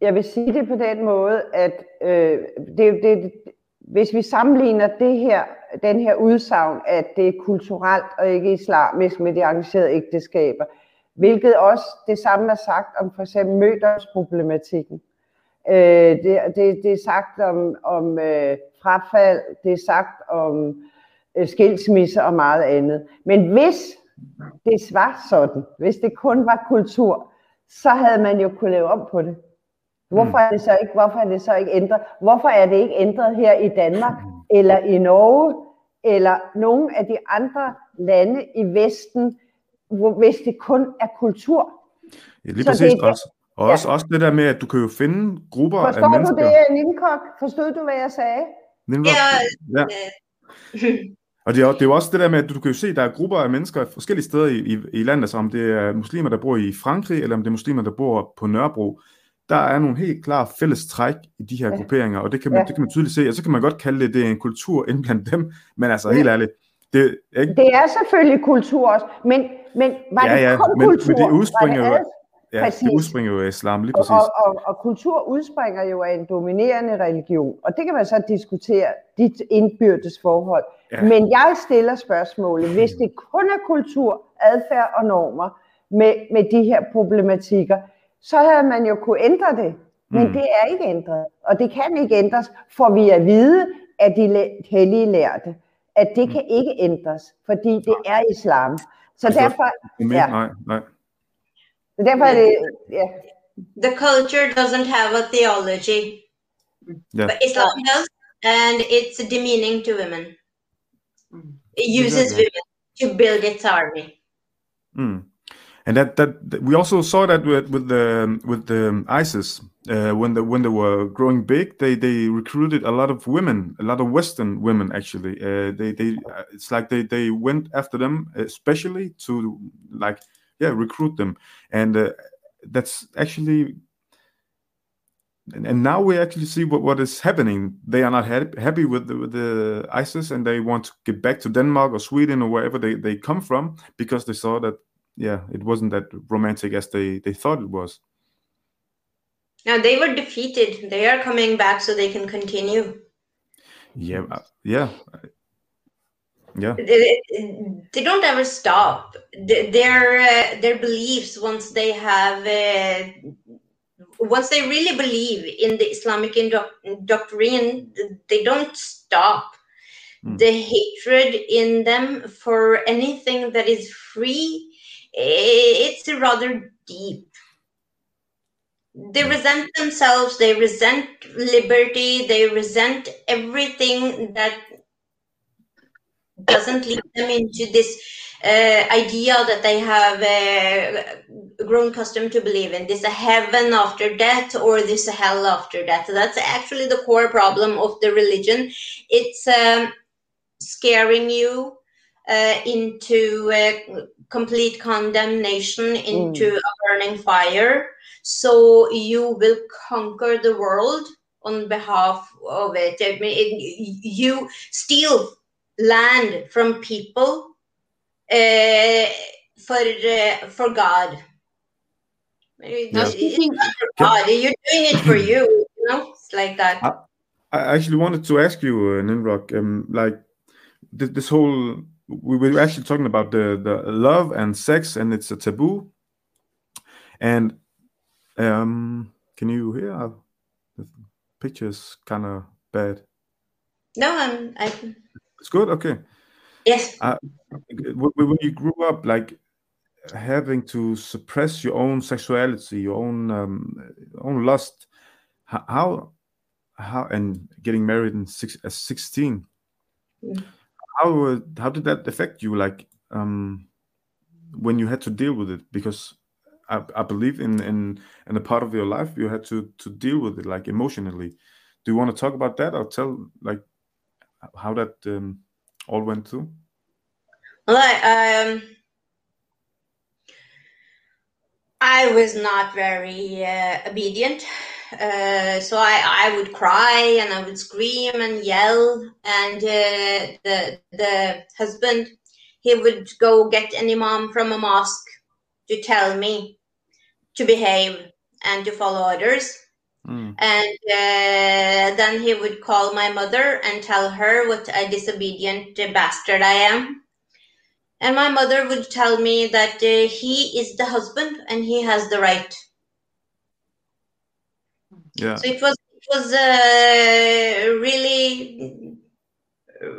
Jeg vil sige det på den måde, at øh, det, det, hvis vi sammenligner det her, den her udsagn, at det er kulturelt og ikke islamisk med de arrangerede ægteskaber, Hvilket også det samme er sagt om for eksempel mødomsproblematikken. Øh, det, det, det er sagt om, om øh, frafald, det er sagt om øh, skilsmisse og meget andet. Men hvis det var sådan, hvis det kun var kultur, så havde man jo kunne lave om på det. Hvorfor er det så ikke, hvorfor er det så ikke ændret? Hvorfor er det ikke ændret her i Danmark, eller i Norge, eller nogle af de andre lande i Vesten, hvis det kun er kultur. Ja, lige så præcis det, også. Og ja. også, også det der med, at du kan jo finde grupper Forstår af mennesker. Forstår du det, Ninkok? Forstod du, hvad jeg sagde? Ninkok, ja. ja. <laughs> Og det er, det er jo også det der med, at du, du kan jo se, at der er grupper af mennesker forskellige steder i, i, i landet, altså om det er muslimer, der bor i Frankrig, eller om det er muslimer, der bor på Nørrebro. Der er nogle helt klare fælles træk i de her ja. grupperinger, og det kan, man, ja. det kan man tydeligt se, og så kan man godt kalde det, det er en kultur inden blandt dem, men altså ja. helt ærligt, det, ikke? det er selvfølgelig kultur også, men, men var ja, ja, det kun men, kultur? Men det udspringer jo, ja, præcis. det udspringer jo af islam, lige præcis. Og, og, og, og kultur udspringer jo af en dominerende religion, og det kan man så diskutere, dit indbyrdes forhold. Ja. Men jeg stiller spørgsmålet, hvis det kun er kultur, adfærd og normer med, med de her problematikker, så havde man jo kunne ændre det. Men mm. det er ikke ændret, og det kan ikke ændres, for vi er vide af de hellige lærte at det mm. kan ikke ændres, fordi det er islam. Så derfor, ja. Nej, nej. Derfor er det, ja. The culture doesn't have a theology, yeah. but Islam does, and it's demeaning to women. It uses women to build its army. Mm. And that, that we also saw that with, with the with the ISIS uh, when the when they were growing big, they they recruited a lot of women, a lot of Western women actually. Uh, they they uh, it's like they they went after them especially to like yeah recruit them, and uh, that's actually. And, and now we actually see what, what is happening. They are not ha- happy with the, with the ISIS, and they want to get back to Denmark or Sweden or wherever they, they come from because they saw that yeah, it wasn't that romantic as they they thought it was. Now they were defeated. They are coming back so they can continue. Yeah, uh, yeah, yeah. They, they, don't ever stop. Their uh, their beliefs once they have uh, once they really believe in the Islamic doctrine, they don't stop. Mm. The hatred in them for anything that is free it's rather deep. They resent themselves, they resent liberty, they resent everything that doesn't lead them into this uh, idea that they have uh, grown accustomed to believe in. This a heaven after death or this a hell after death. That's actually the core problem of the religion. It's um, scaring you uh, into complete condemnation into mm. a burning fire. So you will conquer the world on behalf of it. I mean, it, you steal land from people uh, for uh, for God. Yeah. for God. You're doing it for you. You know, it's like that. I, I actually wanted to ask you, uh, Ninrock, um, like this, this whole we were actually talking about the the love and sex and it's a taboo. And um can you hear? The picture is kind of bad. No i'm i it's good? Okay. Yes. Uh, when you grew up like having to suppress your own sexuality your own um, own lust how how and getting married in six, at 16 mm how how did that affect you like um when you had to deal with it? Because I, I believe in in in a part of your life you had to to deal with it like emotionally. Do you want to talk about that or tell like how that um, all went through? Well I, um I was not very uh, obedient uh, so I, I would cry and I would scream and yell, and uh, the the husband he would go get an imam from a mosque to tell me to behave and to follow orders. Mm. And uh, then he would call my mother and tell her what a disobedient bastard I am. And my mother would tell me that uh, he is the husband and he has the right yeah. So it was it was a really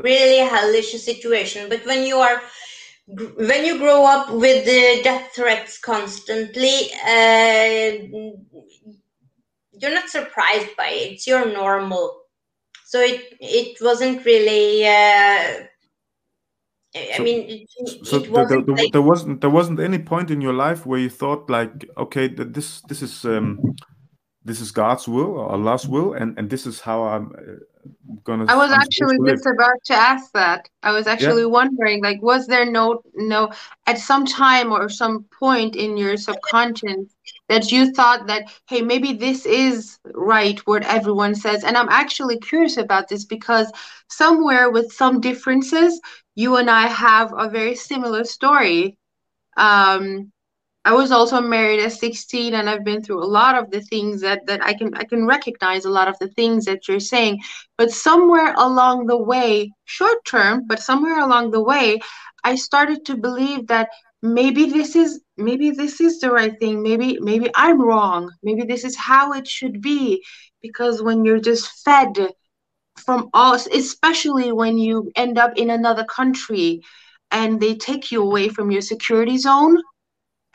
really hellish situation. But when you are when you grow up with the death threats constantly, uh, you're not surprised by it. It's your normal. So it it wasn't really. Uh, I so, mean, it, so it wasn't the, the, like, there wasn't there wasn't any point in your life where you thought like, okay, this this is um, this is God's will or Allah's will, and and this is how I'm uh, gonna. I was I'm actually just about to ask that. I was actually yeah. wondering, like, was there no no at some time or some point in your subconscious that you thought that hey maybe this is right what everyone says, and I'm actually curious about this because somewhere with some differences, you and I have a very similar story. Um, I was also married at 16 and I've been through a lot of the things that that I can I can recognize a lot of the things that you're saying. But somewhere along the way short term but somewhere along the way I started to believe that maybe this is maybe this is the right thing. Maybe maybe I'm wrong. Maybe this is how it should be. Because when you're just fed from all especially when you end up in another country and they take you away from your security zone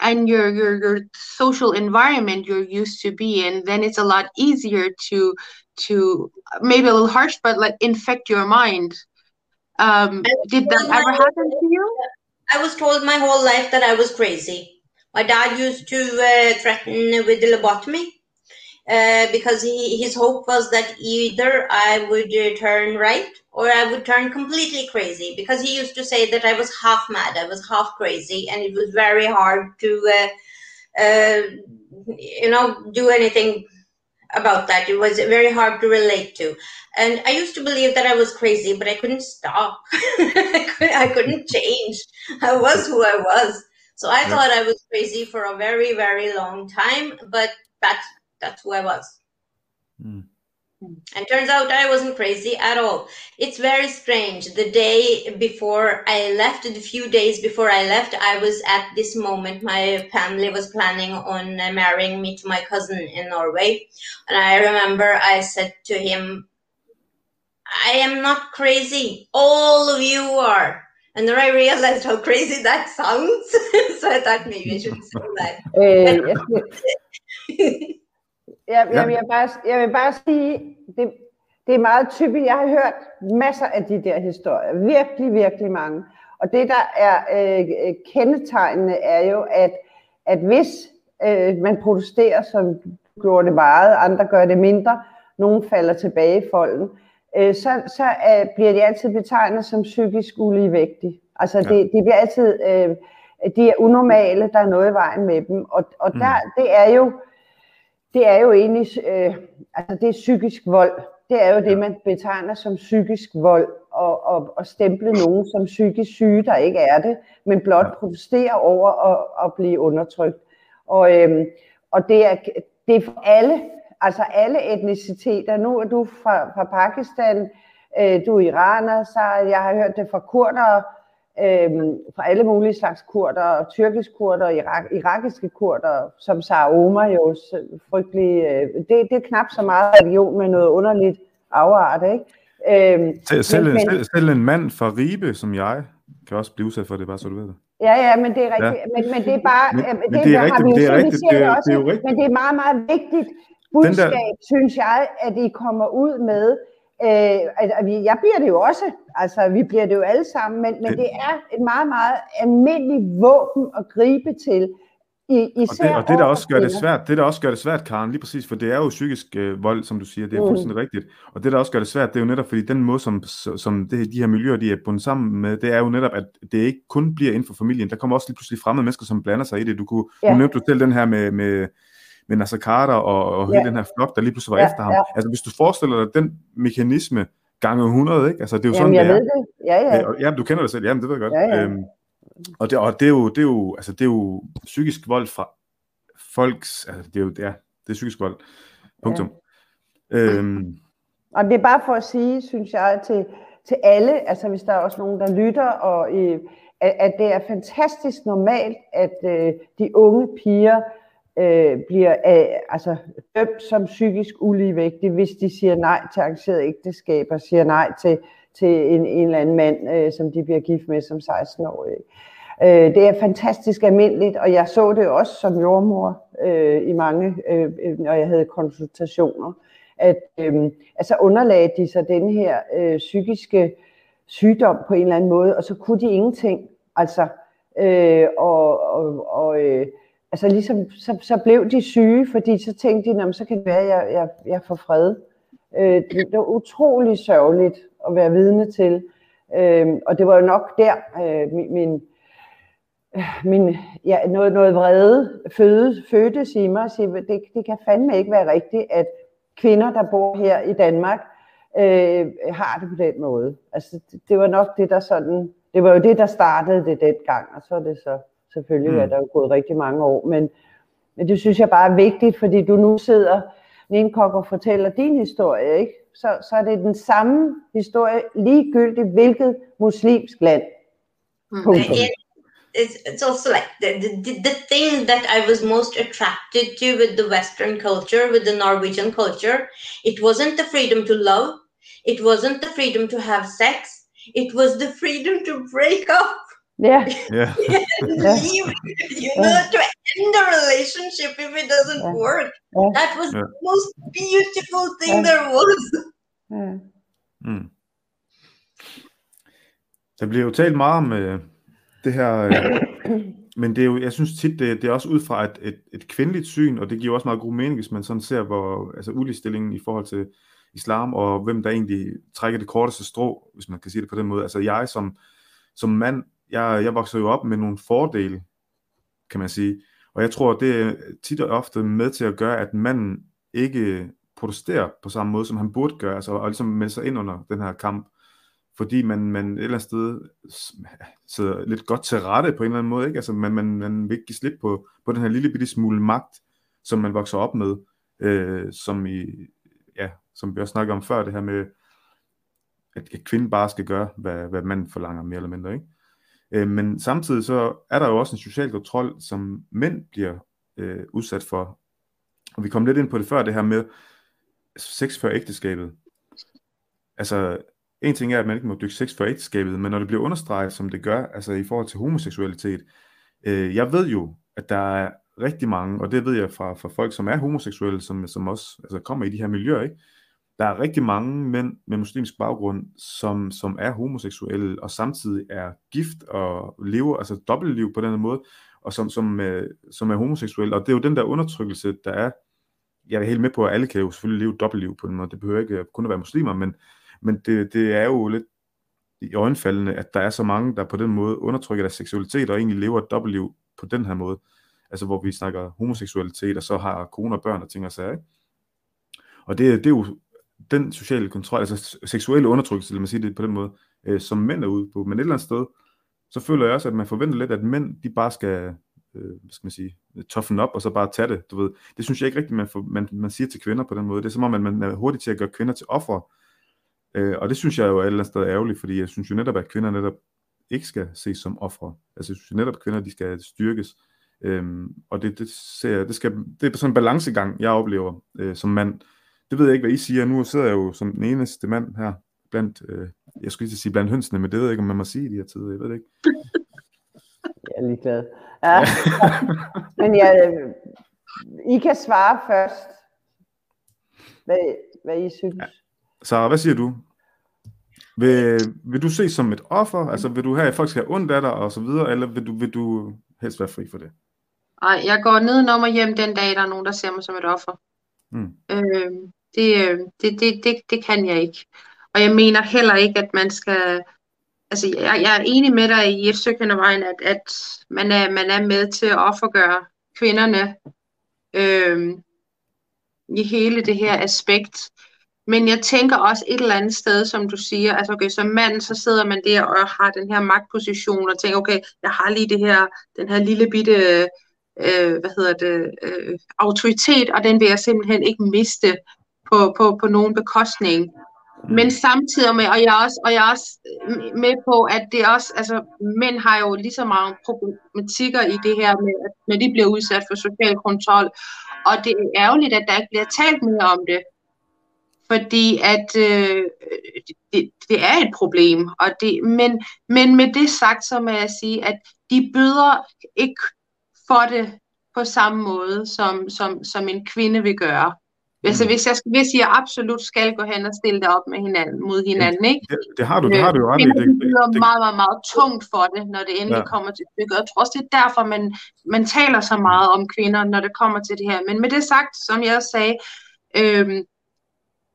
and your your your social environment you're used to be in then it's a lot easier to to maybe a little harsh but like infect your mind. Um did that ever happen to you? i was told my whole life that i was crazy. My dad used to uh, threaten with the lobotomy uh, because he, his hope was that either I would uh, turn right or I would turn completely crazy because he used to say that I was half mad, I was half crazy, and it was very hard to, uh, uh, you know, do anything about that. It was very hard to relate to. And I used to believe that I was crazy, but I couldn't stop. <laughs> I, couldn't, change. I was who I was. So I yeah. thought I was crazy for a very, very long time, but that's that's who I was. Mm. And turns out I wasn't crazy at all. It's very strange. The day before I left, the few days before I left, I was at this moment. My family was planning on marrying me to my cousin in Norway. And I remember I said to him, I am not crazy. All of you are. And then I realized how crazy that sounds. <laughs> so I thought maybe I should say that. <laughs> <laughs> Uh, Jeg, jeg, jeg, vil bare, jeg vil bare sige, det, det er meget typisk. Jeg har hørt masser af de der historier. Virkelig, virkelig mange. Og det, der er øh, kendetegnende, er jo, at, at hvis øh, man protesterer, som gjorde det meget, andre gør det mindre, nogen falder tilbage i folden, øh, så, så øh, bliver de altid betegnet som psykisk uligevægtige. Altså, ja. det, de bliver altid, øh, de er unormale, der er noget i vejen med dem. Og, og der, mm. det er jo, det er jo egentlig, øh, altså det er psykisk vold. Det er jo det, man betegner som psykisk vold, og, og, og stemple nogen som psykisk syge, der ikke er det, men blot protestere over at, at blive undertrykt. Og, øh, og det, er, det er for alle, altså alle etniciteter. Nu er du fra, fra Pakistan, øh, du er iraner, så jeg har hørt det fra kurdere, øhm, fra alle mulige slags kurder, tyrkisk kurder, irak, irakiske kurder, som Sarah Omar jo frygtelig, øh, det, det er knap så meget religion med noget underligt afart, ikke? Øhm, selv, selv, men, selv, selv en mand fra Ribe, som jeg, kan også blive udsat for det, bare så du ved det. Ja, ja, men det er rigtigt. Ja. Men, men det er bare... Men, det, men det er rigtigt, det er rigtigt, det, er, det er jo rigtigt. Men det er meget, meget vigtigt budskab, der... synes jeg, at I kommer ud med, Øh, altså, jeg bliver det jo også, altså vi bliver det jo alle sammen, men, men det er et meget, meget almindeligt våben at gribe til. I, især og, det, og det, der også gør det svært, det der også gør det svært, Karen, lige præcis, for det er jo psykisk øh, vold, som du siger, det er mm. fuldstændig rigtigt. Og det, der også gør det svært, det er jo netop, fordi den måde, som, som det, de her miljøer, de er bundet sammen med, det er jo netop, at det ikke kun bliver inden for familien. Der kommer også lige pludselig fremmede mennesker, som blander sig i det. Du kunne, ja. nu nævnte du selv den her med, med med Nasser Carter og, og ja. hele den her flok, der lige pludselig var ja, efter ham. Ja. Altså hvis du forestiller dig den mekanisme gange 100, ikke? Altså det er jo Jamen, sådan, jeg det er. Ved det. Ja, ja. Øh, jamen, du kender det selv. Jamen, det ved jeg godt. Ja, ja. Øhm, og det, og det, er jo, det, er jo, altså, det er jo psykisk vold fra folks, altså det er jo, ja, det er psykisk vold. Punktum. Ja. Øhm, og det er bare for at sige, synes jeg, til, til alle, altså hvis der er også nogen, der lytter, og øh, at, at det er fantastisk normalt, at øh, de unge piger øh, bliver øh, altså dømt som psykisk uligevægtige, hvis de siger nej til arrangeret ægteskab og siger nej til, til en, en eller anden mand, øh, som de bliver gift med som 16-årige. Øh, det er fantastisk almindeligt, og jeg så det også som jordmor øh, i mange, øh, øh når jeg havde konsultationer, at øh, altså underlagde de sig den her øh, psykiske sygdom på en eller anden måde, og så kunne de ingenting. Altså, øh, og, og, og øh, altså ligesom, så, så blev de syge, fordi så tænkte de, så kan det være, at jeg, jeg, jeg får fred. Øh, det, var utrolig sørgeligt at være vidne til. Øh, og det var jo nok der, øh, min, min, min ja, noget, noget vrede føde, fødtes i mig og sige, det, det kan fandme ikke være rigtigt, at kvinder, der bor her i Danmark, øh, har det på den måde. Altså, det, det var nok det, der sådan, det var jo det, der startede det dengang, og så er det så Selvfølgelig mm. er der jo gået rigtig mange år, men, men det synes jeg bare er vigtigt, fordi du nu sidder, Ninkok, og fortæller din historie, ikke? Så, så er det den samme historie, ligegyldigt hvilket muslimsk land. Mm. It's, it's also like the, the, the thing that I was most attracted to with the Western culture, with the Norwegian culture, it wasn't the freedom to love, it wasn't the freedom to have sex, it was the freedom to break up Yeah. Yeah. leave, you know, to end the relationship if it doesn't yeah. work. Yeah. That was yeah. the most beautiful thing yeah. there was. Yeah. Mm. Der bliver jo talt meget om øh, det her, øh, men det er jo, jeg synes tit, det, det er også ud fra et, et, et kvindeligt syn, og det giver også meget god mening, hvis man sådan ser, hvor, altså udligstillingen i forhold til islam, og hvem der egentlig trækker det korteste strå, hvis man kan sige det på den måde. Altså jeg som, som mand, jeg, jeg vokser jo op med nogle fordele, kan man sige, og jeg tror, det er tit og ofte med til at gøre, at manden ikke protesterer på samme måde, som han burde gøre, altså, og ligesom melde sig ind under den her kamp fordi man, man et eller andet sted sidder lidt godt til rette på en eller anden måde, ikke? Altså man, man, man vil ikke give slip på, på den her lille bitte smule magt, som man vokser op med, øh, som i, ja, som vi også snakkede om før, det her med, at, at kvinden bare skal gøre, hvad, hvad manden forlanger, mere eller mindre, ikke? Øh, men samtidig så er der jo også en social kontrol, som mænd bliver øh, udsat for. Og vi kom lidt ind på det før, det her med sex før ægteskabet. Altså, en ting er, at man ikke må dykke sex før ægteskabet, men når det bliver understreget, som det gør, altså i forhold til homoseksualitet, øh, jeg ved jo, at der er rigtig mange, og det ved jeg fra, fra folk, som er homoseksuelle, som, som også altså kommer i de her miljøer, ikke? Der er rigtig mange mænd med muslimsk baggrund, som, som er homoseksuelle, og samtidig er gift og lever, altså dobbeltliv på den her måde, og som, som, øh, som er homoseksuelle, og det er jo den der undertrykkelse, der er, jeg er helt med på, at alle kan jo selvfølgelig leve dobbeltliv på den måde, det behøver ikke kun at være muslimer, men, men det, det er jo lidt i øjenfaldende, at der er så mange, der på den måde undertrykker deres seksualitet og egentlig lever et dobbeltliv på den her måde. Altså hvor vi snakker homoseksualitet, og så har kone og børn og ting og sager. Ikke? Og det, det er jo den sociale kontrol, altså seksuelle undertrykkelse, lad mig sige det på den måde, øh, som mænd er ude på. Men et eller andet sted, så føler jeg også, at man forventer lidt, at mænd, de bare skal, øh, hvad skal man sige, toughen op, og så bare tage det, du ved. Det synes jeg ikke rigtigt, man, får, man, man siger til kvinder på den måde. Det er som om, at man er hurtig til at gøre kvinder til ofre Øh, og det synes jeg jo er et eller andet sted ærgerligt, fordi jeg synes jo netop, at kvinder netop ikke skal ses som ofre. Altså jeg synes jo netop, at kvinder de skal styrkes. Øhm, og det, det, ser jeg, det, skal, det er sådan en balancegang, jeg oplever øh, som mand. Det ved jeg ikke, hvad I siger. Nu sidder jeg jo som den eneste mand her, blandt, øh, jeg skulle lige sige blandt hønsene, men det ved jeg ikke, om man må sige i de her tider. Jeg ved det ikke. Jeg er ligeglad. Ja. <laughs> men jeg, I kan svare først, hvad, hvad I synes. Ja. Så hvad siger du? Vil, vil du ses som et offer? Altså vil du have, at folk skal have ondt af dig og så videre, eller vil du, vil du helst være fri for det? Nej, jeg går ned og hjem den dag, der er nogen, der ser mig som et offer. Mm. Øh, det, øh, det, det, det, det kan jeg ikke. Og jeg mener heller ikke, at man skal... Altså, jeg, jeg er enig med dig i et stykke af vejen, at, at man, er, man er med til at offergøre kvinderne øh, i hele det her aspekt. Men jeg tænker også et eller andet sted, som du siger, altså okay, som mand, så sidder man der og har den her magtposition og tænker, okay, jeg har lige det her, den her lille bitte, øh, hvad hedder det, øh, autoritet, og den vil jeg simpelthen ikke miste på, på, på nogen bekostning. Men samtidig med, og jeg er også, og jeg er også med på, at det også, altså mænd har jo lige så mange problematikker i det her med, at når de bliver udsat for social kontrol, og det er ærgerligt, at der ikke bliver talt mere om det fordi at øh, det, det er et problem. Og det, men, men med det sagt, så må jeg sige, at de bøder ikke for det på samme måde, som, som, som en kvinde vil gøre. Altså mm. hvis jeg, hvis jeg absolut skal gå hen og stille det op med hinanden, mod hinanden, ikke? Det, det har du, det har du jo ret i. Det, det, det, meget, meget, meget tungt for det, når det endelig ja. kommer til stykket. Jeg tror også, det er derfor, man, man taler så meget om kvinder, når det kommer til det her. Men med det sagt, som jeg sagde, øhm,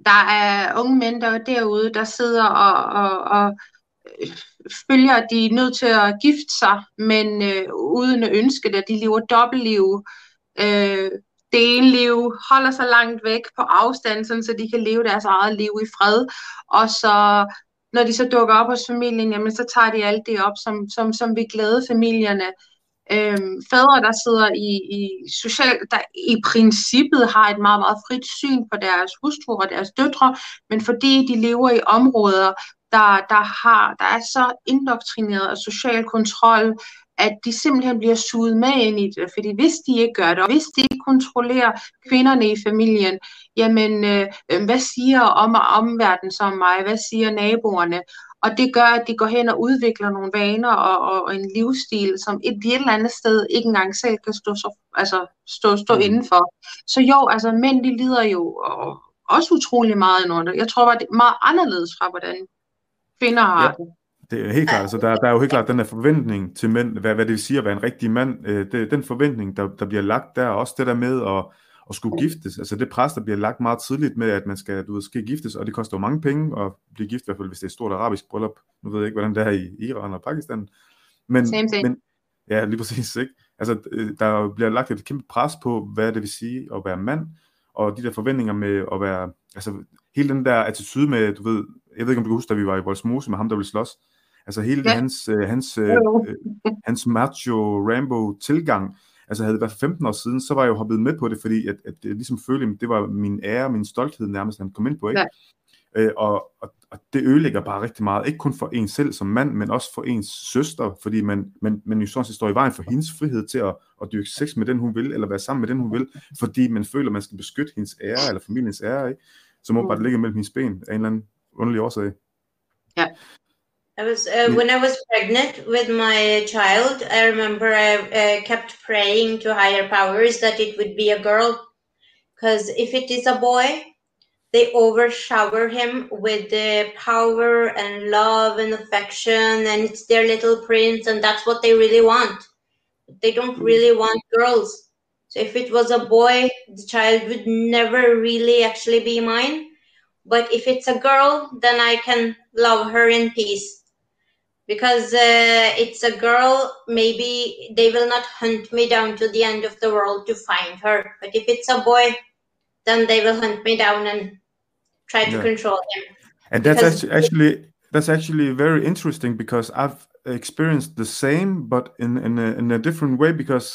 der er unge mænd der derude, der sidder og, og, og øh, følger, at de er nødt til at gifte sig, men øh, uden at ønske det. De lever dobbeltliv. Øh, deleliv, holder sig langt væk på afstand, sådan, så de kan leve deres eget liv i fred. Og så når de så dukker op hos familien, jamen, så tager de alt det op, som, som, som vi glæde familierne øhm, fædre, der sidder i, i social, der i princippet har et meget, meget frit syn på deres hustruer og deres døtre, men fordi de lever i områder, der, der, har, der er så indoktrineret af social kontrol, at de simpelthen bliver suget med ind i det. Fordi hvis de ikke gør det, og hvis de ikke kontrollerer kvinderne i familien, jamen øh, hvad siger om omverdenen som mig? Hvad siger naboerne? Og det gør, at de går hen og udvikler nogle vaner og, og en livsstil, som et, et eller andet sted ikke engang selv kan stå, så, altså, stå, stå mm. indenfor. Så jo, altså mænd de lider jo og, også utrolig meget under det. Jeg tror bare, det er meget anderledes fra, hvordan kvinder har ja. det. Det er helt klart, altså der, der er jo helt klart den der forventning til mænd, hvad, hvad det vil sige at være en rigtig mand, øh, det, den forventning, der, der bliver lagt der, også det der med at, at skulle giftes, altså det pres, der bliver lagt meget tidligt med, at man skal, du ved, skal giftes, og det koster jo mange penge at blive gift, i hvert fald hvis det er et stort arabisk bryllup, nu ved jeg ikke, hvordan det er i Iran og Pakistan, men, Same thing. men ja, lige præcis, ikke? Altså, øh, der bliver lagt et kæmpe pres på, hvad det vil sige at være mand, og de der forventninger med at være, altså hele den der attitude med, du ved, jeg ved ikke om du kan huske, da vi var i Voldsmose med ham, der ville slås, altså hele Ja. hans, øh, hans, øh, øh, hans macho Rambo tilgang, altså havde det været for 15 år siden, så var jeg jo hoppet med på det, fordi at, at det ligesom følte, at det var min ære, min stolthed nærmest, han kom ind på, ikke? Ja. Øh, og, og, og det ødelægger bare rigtig meget, ikke kun for en selv som mand, men også for ens søster, fordi man, man, man jo sådan set står i vejen for hendes frihed til at, at dyrke sex med den, hun vil, eller være sammen med den, hun vil, fordi man føler, at man skal beskytte hendes ære, eller familiens ære, ikke? som Mm. åbenbart ligger mellem hendes ben af en eller anden underlig årsag. I was uh, when I was pregnant with my child. I remember I uh, kept praying to higher powers that it would be a girl, because if it is a boy, they overshower him with the power and love and affection, and it's their little prince, and that's what they really want. They don't really want girls. So if it was a boy, the child would never really actually be mine. But if it's a girl, then I can love her in peace because uh, it's a girl maybe they will not hunt me down to the end of the world to find her but if it's a boy then they will hunt me down and try to Yeah. control him And that's Because- actually that's actually very interesting because I've experienced the same, but in in a, in a different way. Because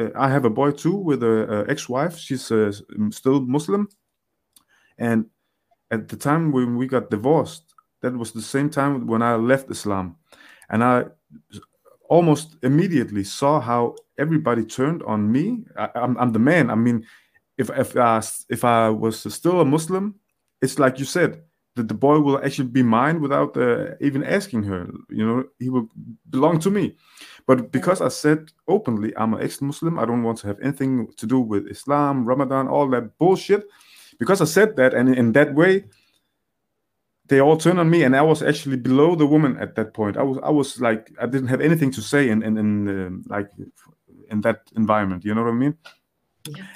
uh, I have a boy too with a, a ex-wife. She's uh, still Muslim, and at the time when we got divorced, that was the same time when I left Islam, and I almost immediately saw how everybody turned on me. I, I'm, I'm the man. I mean, if if I, if I was still a Muslim, it's like you said that the boy will actually be mine without uh, even asking her. You know, he will belong to me. But because I said openly, I'm an ex-Muslim. I don't want to have anything to do with Islam, Ramadan, all that bullshit. Because I said that, and in that way, they all turned on me, and I was actually below the woman at that point. I was, I was like, I didn't have anything to say in, in, in um, like, in that environment. You know what I mean?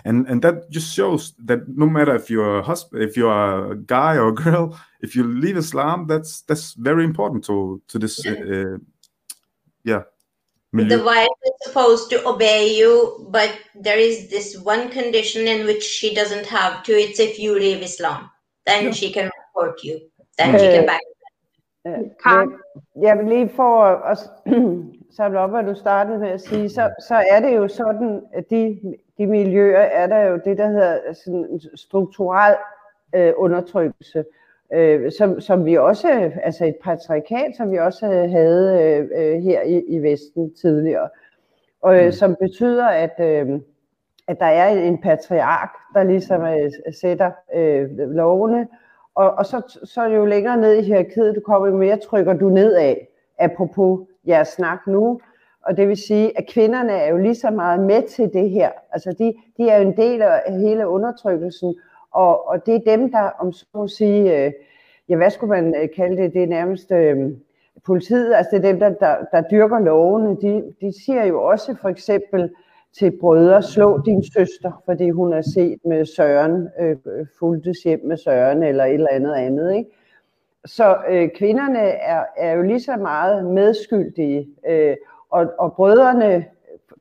and and that just shows that no matter if you're a husband if you're a guy or a girl if you leave islam that's that's very important to to this uh, uh, yeah the wife is supposed to obey you but there is this one condition in which she doesn't have to it's if you leave islam then Yeah. she can report you then she Øh, back Karen? Jeg, jeg vil lige for at <clears throat> <clears throat> samle op, hvad du startede med at sige, så, så er det jo sådan, at de, de miljøer er der jo det, der hedder sådan en strukturel øh, undertrykkelse, øh, som, som vi også, altså et patriarkat, som vi også havde øh, øh, her i, i Vesten tidligere, og øh, Mm. som betyder, at, øh, at der er en patriark, der ligesom øh, sætter øh, lovene, og, og så, så er det jo længere ned i hierarkiet, du kommer, jo mere trykker du nedad, apropos jeres snak nu. Og det vil sige, at kvinderne er jo lige så meget med til det her. Altså de, de er jo en del af hele undertrykkelsen, og, og det er dem, der, om så at sige, øh, ja hvad skulle man øh, kalde det, det er nærmest øh, politiet, altså det er dem, der, der, der dyrker lovene, de, de siger jo også for eksempel til brødre, slå din søster, fordi hun har set med Søren, øh, fuldtes hjem med Søren, eller et eller andet andet, ikke? Så øh, kvinderne er, er jo lige så meget medskyldige, øh, og, og brødrene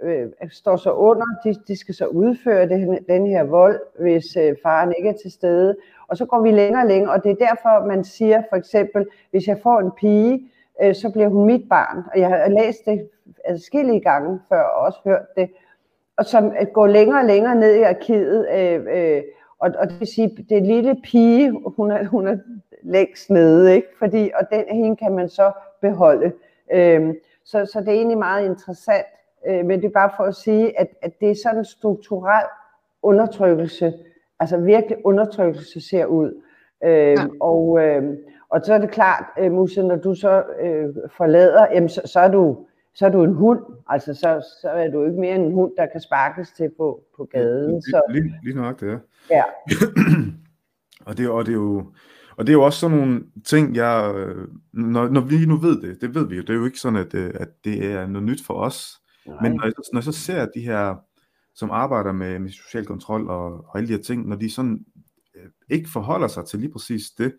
øh, står så under, de, de skal så udføre det, den her vold, hvis øh, faren ikke er til stede. Og så går vi længere og længere, og det er derfor, man siger for eksempel, hvis jeg får en pige, øh, så bliver hun mit barn. Og jeg har læst det adskillige gange før, og også hørt det. Og som at gå længere og længere ned i arkivet, øh, øh, og, og det vil sige, det lille pige, hun er, hun er længst nede, ikke? Fordi, og den hende kan man så beholde. Øhm, så, så det er egentlig meget interessant, øh, men det er bare for at sige, at, at det er sådan en strukturel undertrykkelse, altså virkelig undertrykkelse ser ud. Øhm, Ja. og, øhm, og så er det klart, øh, Musse, når du så øh, forlader, jamen, så, så, er du, så er du en hund, altså så, så er du ikke mere end en hund, der kan sparkes til på, på gaden. Så, Lige, lige nøjagtigt, ja. ja. <clears throat> og det, og det er jo Og det er jo også sådan nogle ting, jeg, øh, når, når vi nu ved det, det ved vi jo, det er jo ikke sådan, at, øh, at det er noget nyt for os. Nej. Men når jeg, når jeg så ser de her, som arbejder med, med social kontrol og, og alle de her ting, når de sådan øh, ikke forholder sig til lige præcis det,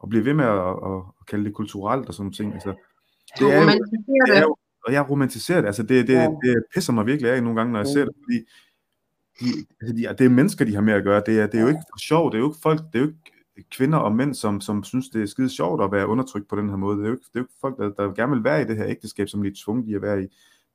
og bliver ved med at, at, at kalde det kulturelt og sådan nogle ting, altså, det er, jo, det er jo, og jeg romantiserer det, altså det, det, ja. det pisser mig virkelig af nogle gange, når jeg ser det, fordi de, altså de, det er mennesker, de har med at gøre, det er, det er jo ikke for sjov, det er jo ikke folk, det er jo ikke kvinder og mænd, som, som synes, det er skide sjovt at være undertrykt på den her måde. Det er jo ikke, det er jo ikke folk, der, der gerne vil være i det her ægteskab, som de er tvunget i at være i.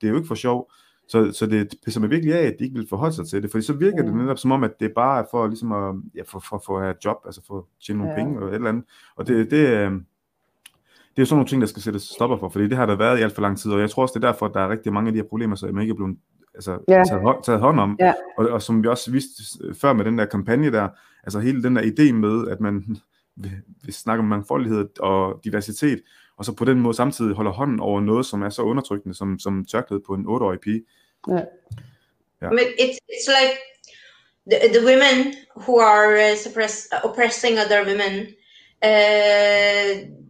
Det er jo ikke for sjov. Så, så det pisser mig virkelig af, at de ikke vil forholde sig til det, fordi så virker det netop som om, at det bare er for ligesom at, ja, for, for, for at have et job, altså for at tjene nogle ja. penge og et eller andet. Og det, det, øh, det er jo sådan nogle ting, der skal sættes stopper for, fordi det har der været i alt for lang tid, og jeg tror også, det er derfor, at der er rigtig mange af de her problemer, som ikke er blevet altså, ja. taget, hånd, taget hånd om. Ja. Og, og som vi også viste før med den der kampagne der, altså hele den der idé med, at man <laughs> vil snakke om mangfoldighed og diversitet, og så på den måde samtidig holder hånden over noget, som er så undertrykkende som, som tørklæde på en 8-årig pige. Ja. Ja. I mean, it's, it's like the, the women who are uh, suppress, oppressing other women, uh,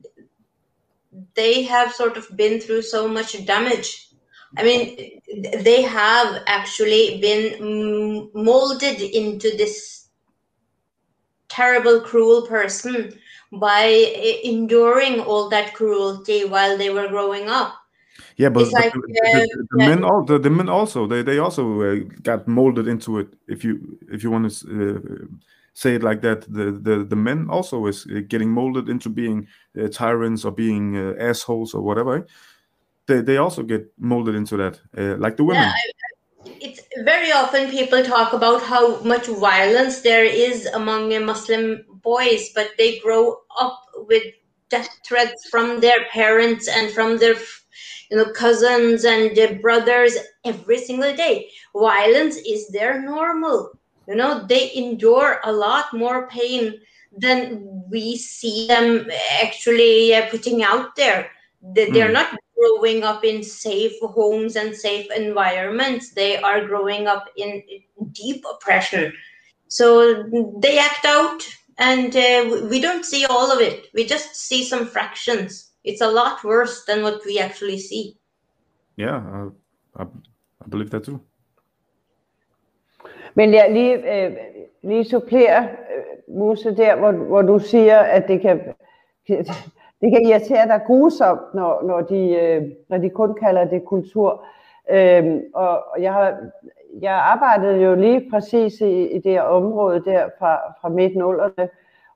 they have sort of been through so much damage I mean, they have actually been molded into this terrible, cruel person by enduring all that cruelty while they were growing up. Yeah, but, but like, the, the, the men, all, the, the, men also they they also uh, got molded into it. If you if you want to uh, say it like that, the, the the men also is uh, getting molded into being uh, tyrants or being uh, assholes or whatever. They, they also get molded into that, uh, like the women. Yeah, it's very often people talk about how much violence there is among Muslim boys, but they grow up with death threats from their parents and from their you know cousins and their brothers every single day. Violence is their normal you know they endure a lot more pain than we see them actually uh, putting out there they, they're mm. not growing up in safe homes and safe environments. They are growing up in deep oppression. So they act out, and uh, we don't see all of it. We just see some fractions. It's a lot worse than what we actually see. Yeah, I, I, I believe that too. Men jeg lige, øh, lige supplerer, øh, Mose, der, hvor, hvor du siger, at det kan, <laughs> det kan irritere dig grusomt, når, når, de, øh, når de kun kalder det kultur. Øh, og, jeg har jeg arbejdede jo lige præcis i, i det her område der fra, fra midt nullerne,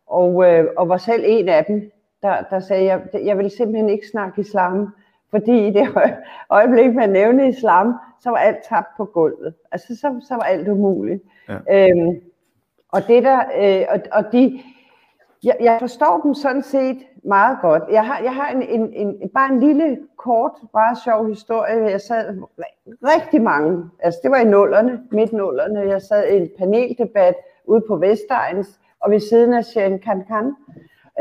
og, øh, og var selv en af dem, der, der sagde, jeg, jeg vil simpelthen ikke snakke islam, fordi i det <laughs> øjeblik, man nævnte islam, så var alt tabt på gulvet. Altså, så, så var alt umuligt. Ja. Øhm, og det der, øh, og, og de, jeg, jeg forstår dem sådan set meget godt. Jeg har, jeg har en, en, en, bare en lille, kort, bare sjov historie. Jeg sad rigtig mange, altså det var i nullerne, midt nullerne. Jeg sad i en paneldebat ude på Vestegns, og ved siden af Sharon Kankan.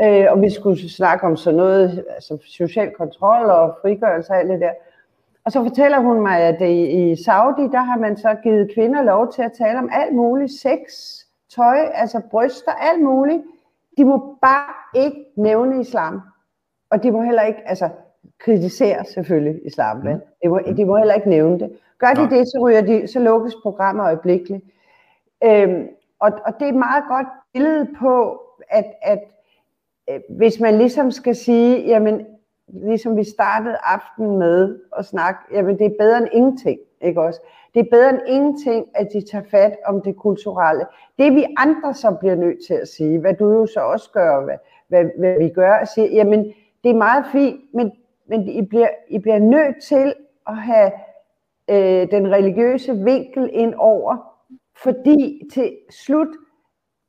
Øh, og vi skulle snakke om sådan noget, altså social kontrol og frigørelse og alt det der. Og så fortæller hun mig, at i, Saudi, der har man så givet kvinder lov til at tale om alt muligt, sex, tøj, altså bryster, alt muligt de må bare ikke nævne islam. Og de må heller ikke, altså kritisere selvfølgelig islam, men de må, de må heller ikke nævne det. Gør de det, så, ryger de, så lukkes programmet øjeblikkeligt. Øhm, og, og det er et meget godt billede på, at, at Øh, hvis man ligesom skal sige, jamen, ligesom vi startede aftenen med at snakke, jamen det er bedre end ingenting, ikke også? Det er bedre end ingenting, at de tager fat om det kulturelle. Det vi andre så bliver nødt til at sige, hvad du jo så også gør, hvad, hvad, hvad vi gør, at sige, jamen det er meget fint, men, men I, bliver, I bliver nødt til at have øh, den religiøse vinkel ind over, fordi til slut,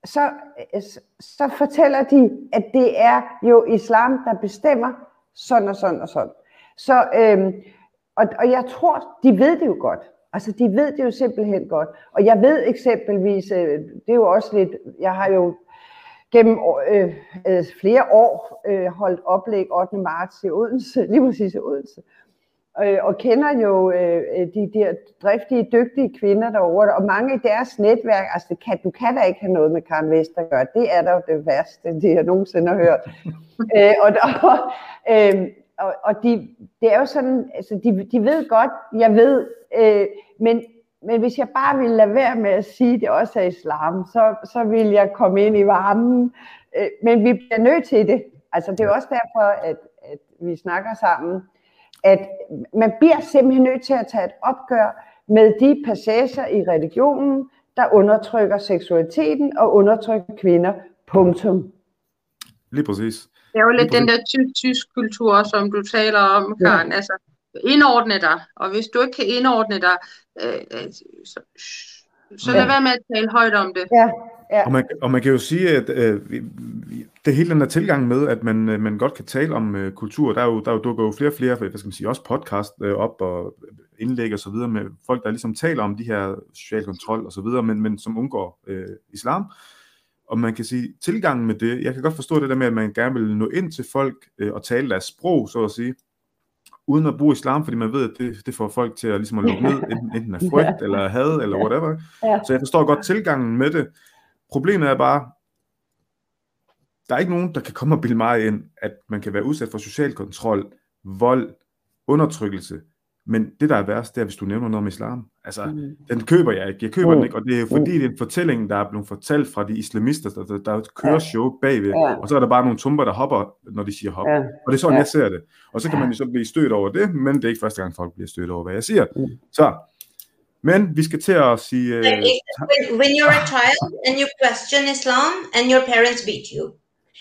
så, øh, så fortæller de, at det er jo islam, der bestemmer sådan og sådan og sådan. Så, øhm, og, og jeg tror, de ved det jo godt. Altså, de ved det jo simpelthen godt. Og jeg ved eksempelvis, øh, det er jo også lidt, jeg har jo gennem øh, øh, flere år øh, holdt oplæg 8. marts i Odense, <laughs> lige præcis i Odense øh, og kender jo øh, de der driftige, dygtige kvinder derovre, og mange i deres netværk, altså det kan, du kan da ikke have noget med Karen Vest at gøre, det er da det værste, det jeg nogensinde har hørt. <laughs> øh, og, der, øh, og, og de, det er jo sådan, altså de, de ved godt, jeg ved, øh, men, men hvis jeg bare ville lade være med at sige, at det også er islam, så, så vil jeg komme ind i varmen. Øh, men vi bliver nødt til det. Altså det er også derfor, at, at vi snakker sammen, at man bliver simpelthen nødt til at tage et opgør med de passager i religionen, der undertrykker seksualiteten og undertrykker kvinder. Punktum. Lige præcis. Det er jo lidt den der tysk kultur, som du taler om, Karen. Ja. Altså, indordne dig, og hvis du ikke kan indordne dig, øh, øh så, så lad ja. være med at tale højt om det. Ja. Ja. Og, man, og man kan jo sige, at øh, det hele den der tilgang med, at man, øh, man godt kan tale om øh, kultur, der er jo, der er jo dukker jo flere og flere, hvad skal man sige, også podcast øh, op og indlæg og så videre med folk, der ligesom taler om de her social kontrol og så videre, men, men som undgår øh, islam. Og man kan sige, tilgangen med det, jeg kan godt forstå det der med, at man gerne vil nå ind til folk øh, og tale deres sprog, så at sige, uden at bruge islam, fordi man ved, at det, det får folk til at, ligesom at lukke ned, <laughs> enten, enten af frygt, eller had, eller whatever. Så jeg forstår godt tilgangen med det. Problemet er bare, der er ikke nogen, der kan komme og bilde mig ind, at man kan være udsat for social kontrol, vold, undertrykkelse, men det, der er værst, det er, hvis du nævner noget om islam. Altså, mm. den køber jeg ikke. Jeg køber mm. den ikke, og det er fordi, mm. det er en fortælling, der er blevet fortalt fra de islamister, der, der, der kører ja. show bagved, ja. og så er der bare nogle tumper, der hopper, når de siger hop. Ja. Og det er sådan, ja. jeg ser det. Og så kan man jo så blive stødt over det, men det er ikke første gang, folk bliver stødt over, hvad jeg siger. Mm. Så, men vi skal til at sige... Uh, when, when you're a child and you question Islam and your parents beat you,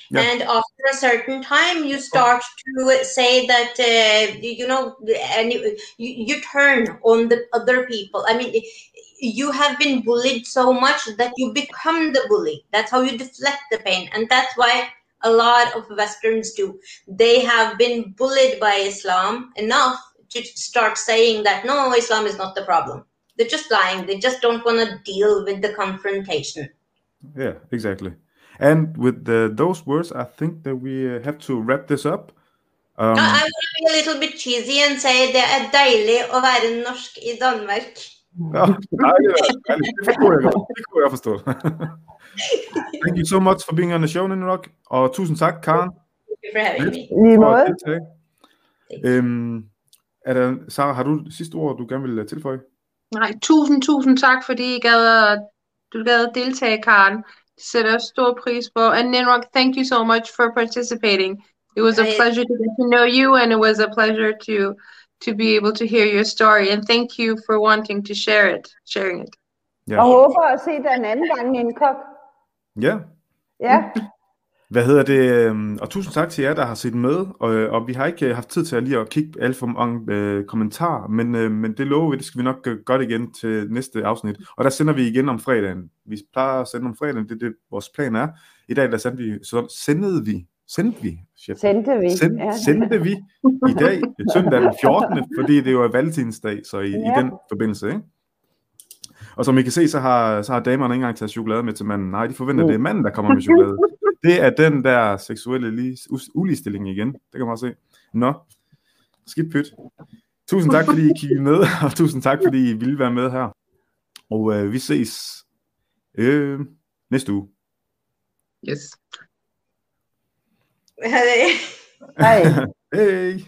Yeah. And after a certain time, you start to say that uh, you know, and you, you turn on the other people. I mean, you have been bullied so much that you become the bully. That's how you deflect the pain, and that's why a lot of Westerns do. They have been bullied by Islam enough to start saying that no, Islam is not the problem. They're just lying. They just don't want to deal with the confrontation. Yeah, exactly. And with the, those words, I think that we uh, have to wrap this up. Um, I will be a little bit cheesy and say det er dejligt at være norsk i Danmark. Ja, nej, det, kunne jeg godt. Det kunne jeg forstå. <laughs> Thank you so much for being on the show, Ninrock. Og tusind tak, Karen. Thank you for having me. Lige måde. Øhm, er der, Sarah, har du sidste ord, du gerne vil øh, tilføje? Nej, tusind, tusind tak, fordi I gad, du gad deltage, Karen. Sætter stor pris på. And Ninrock, thank you so much for participating. It was a pleasure to get to know you, and it was a pleasure to to be able to hear your story. And thank you for wanting to share it, sharing it. Yeah. Og håber at se dig en anden gang, Ninkok. Ja. Ja. Hvad hedder det? Øhm, og tusind tak til jer, der har set med. Og, og vi har ikke haft tid til at lige at kigge alt for mange øh, kommentarer, men, øh, men det lover vi, det skal vi nok gøre igen til næste afsnit. Og der sender vi igen om fredagen. Vi plejer at sende om fredagen, det er det, vores plan er. I dag der sendte vi, så sendede vi, sendte vi, chef. Sendte vi. Send, ja. Sendte vi i dag, søndag den 14., fordi det jo er valentinsdag, så i, ja. i den forbindelse, ikke? Og som I kan se, så har, så har damerne ikke engang taget chokolade med til manden. Nej, de forventer, mm. det er manden, der kommer med chokolade. Det er den der seksuelle lige, uligestilling igen. Det kan man også se. Nå, skidt pyt. Tusind tak, fordi I kiggede med, og tusind tak, fordi I ville være med her. Og øh, vi ses øh, næste uge. Yes. Hej. <laughs> Hej. Hej.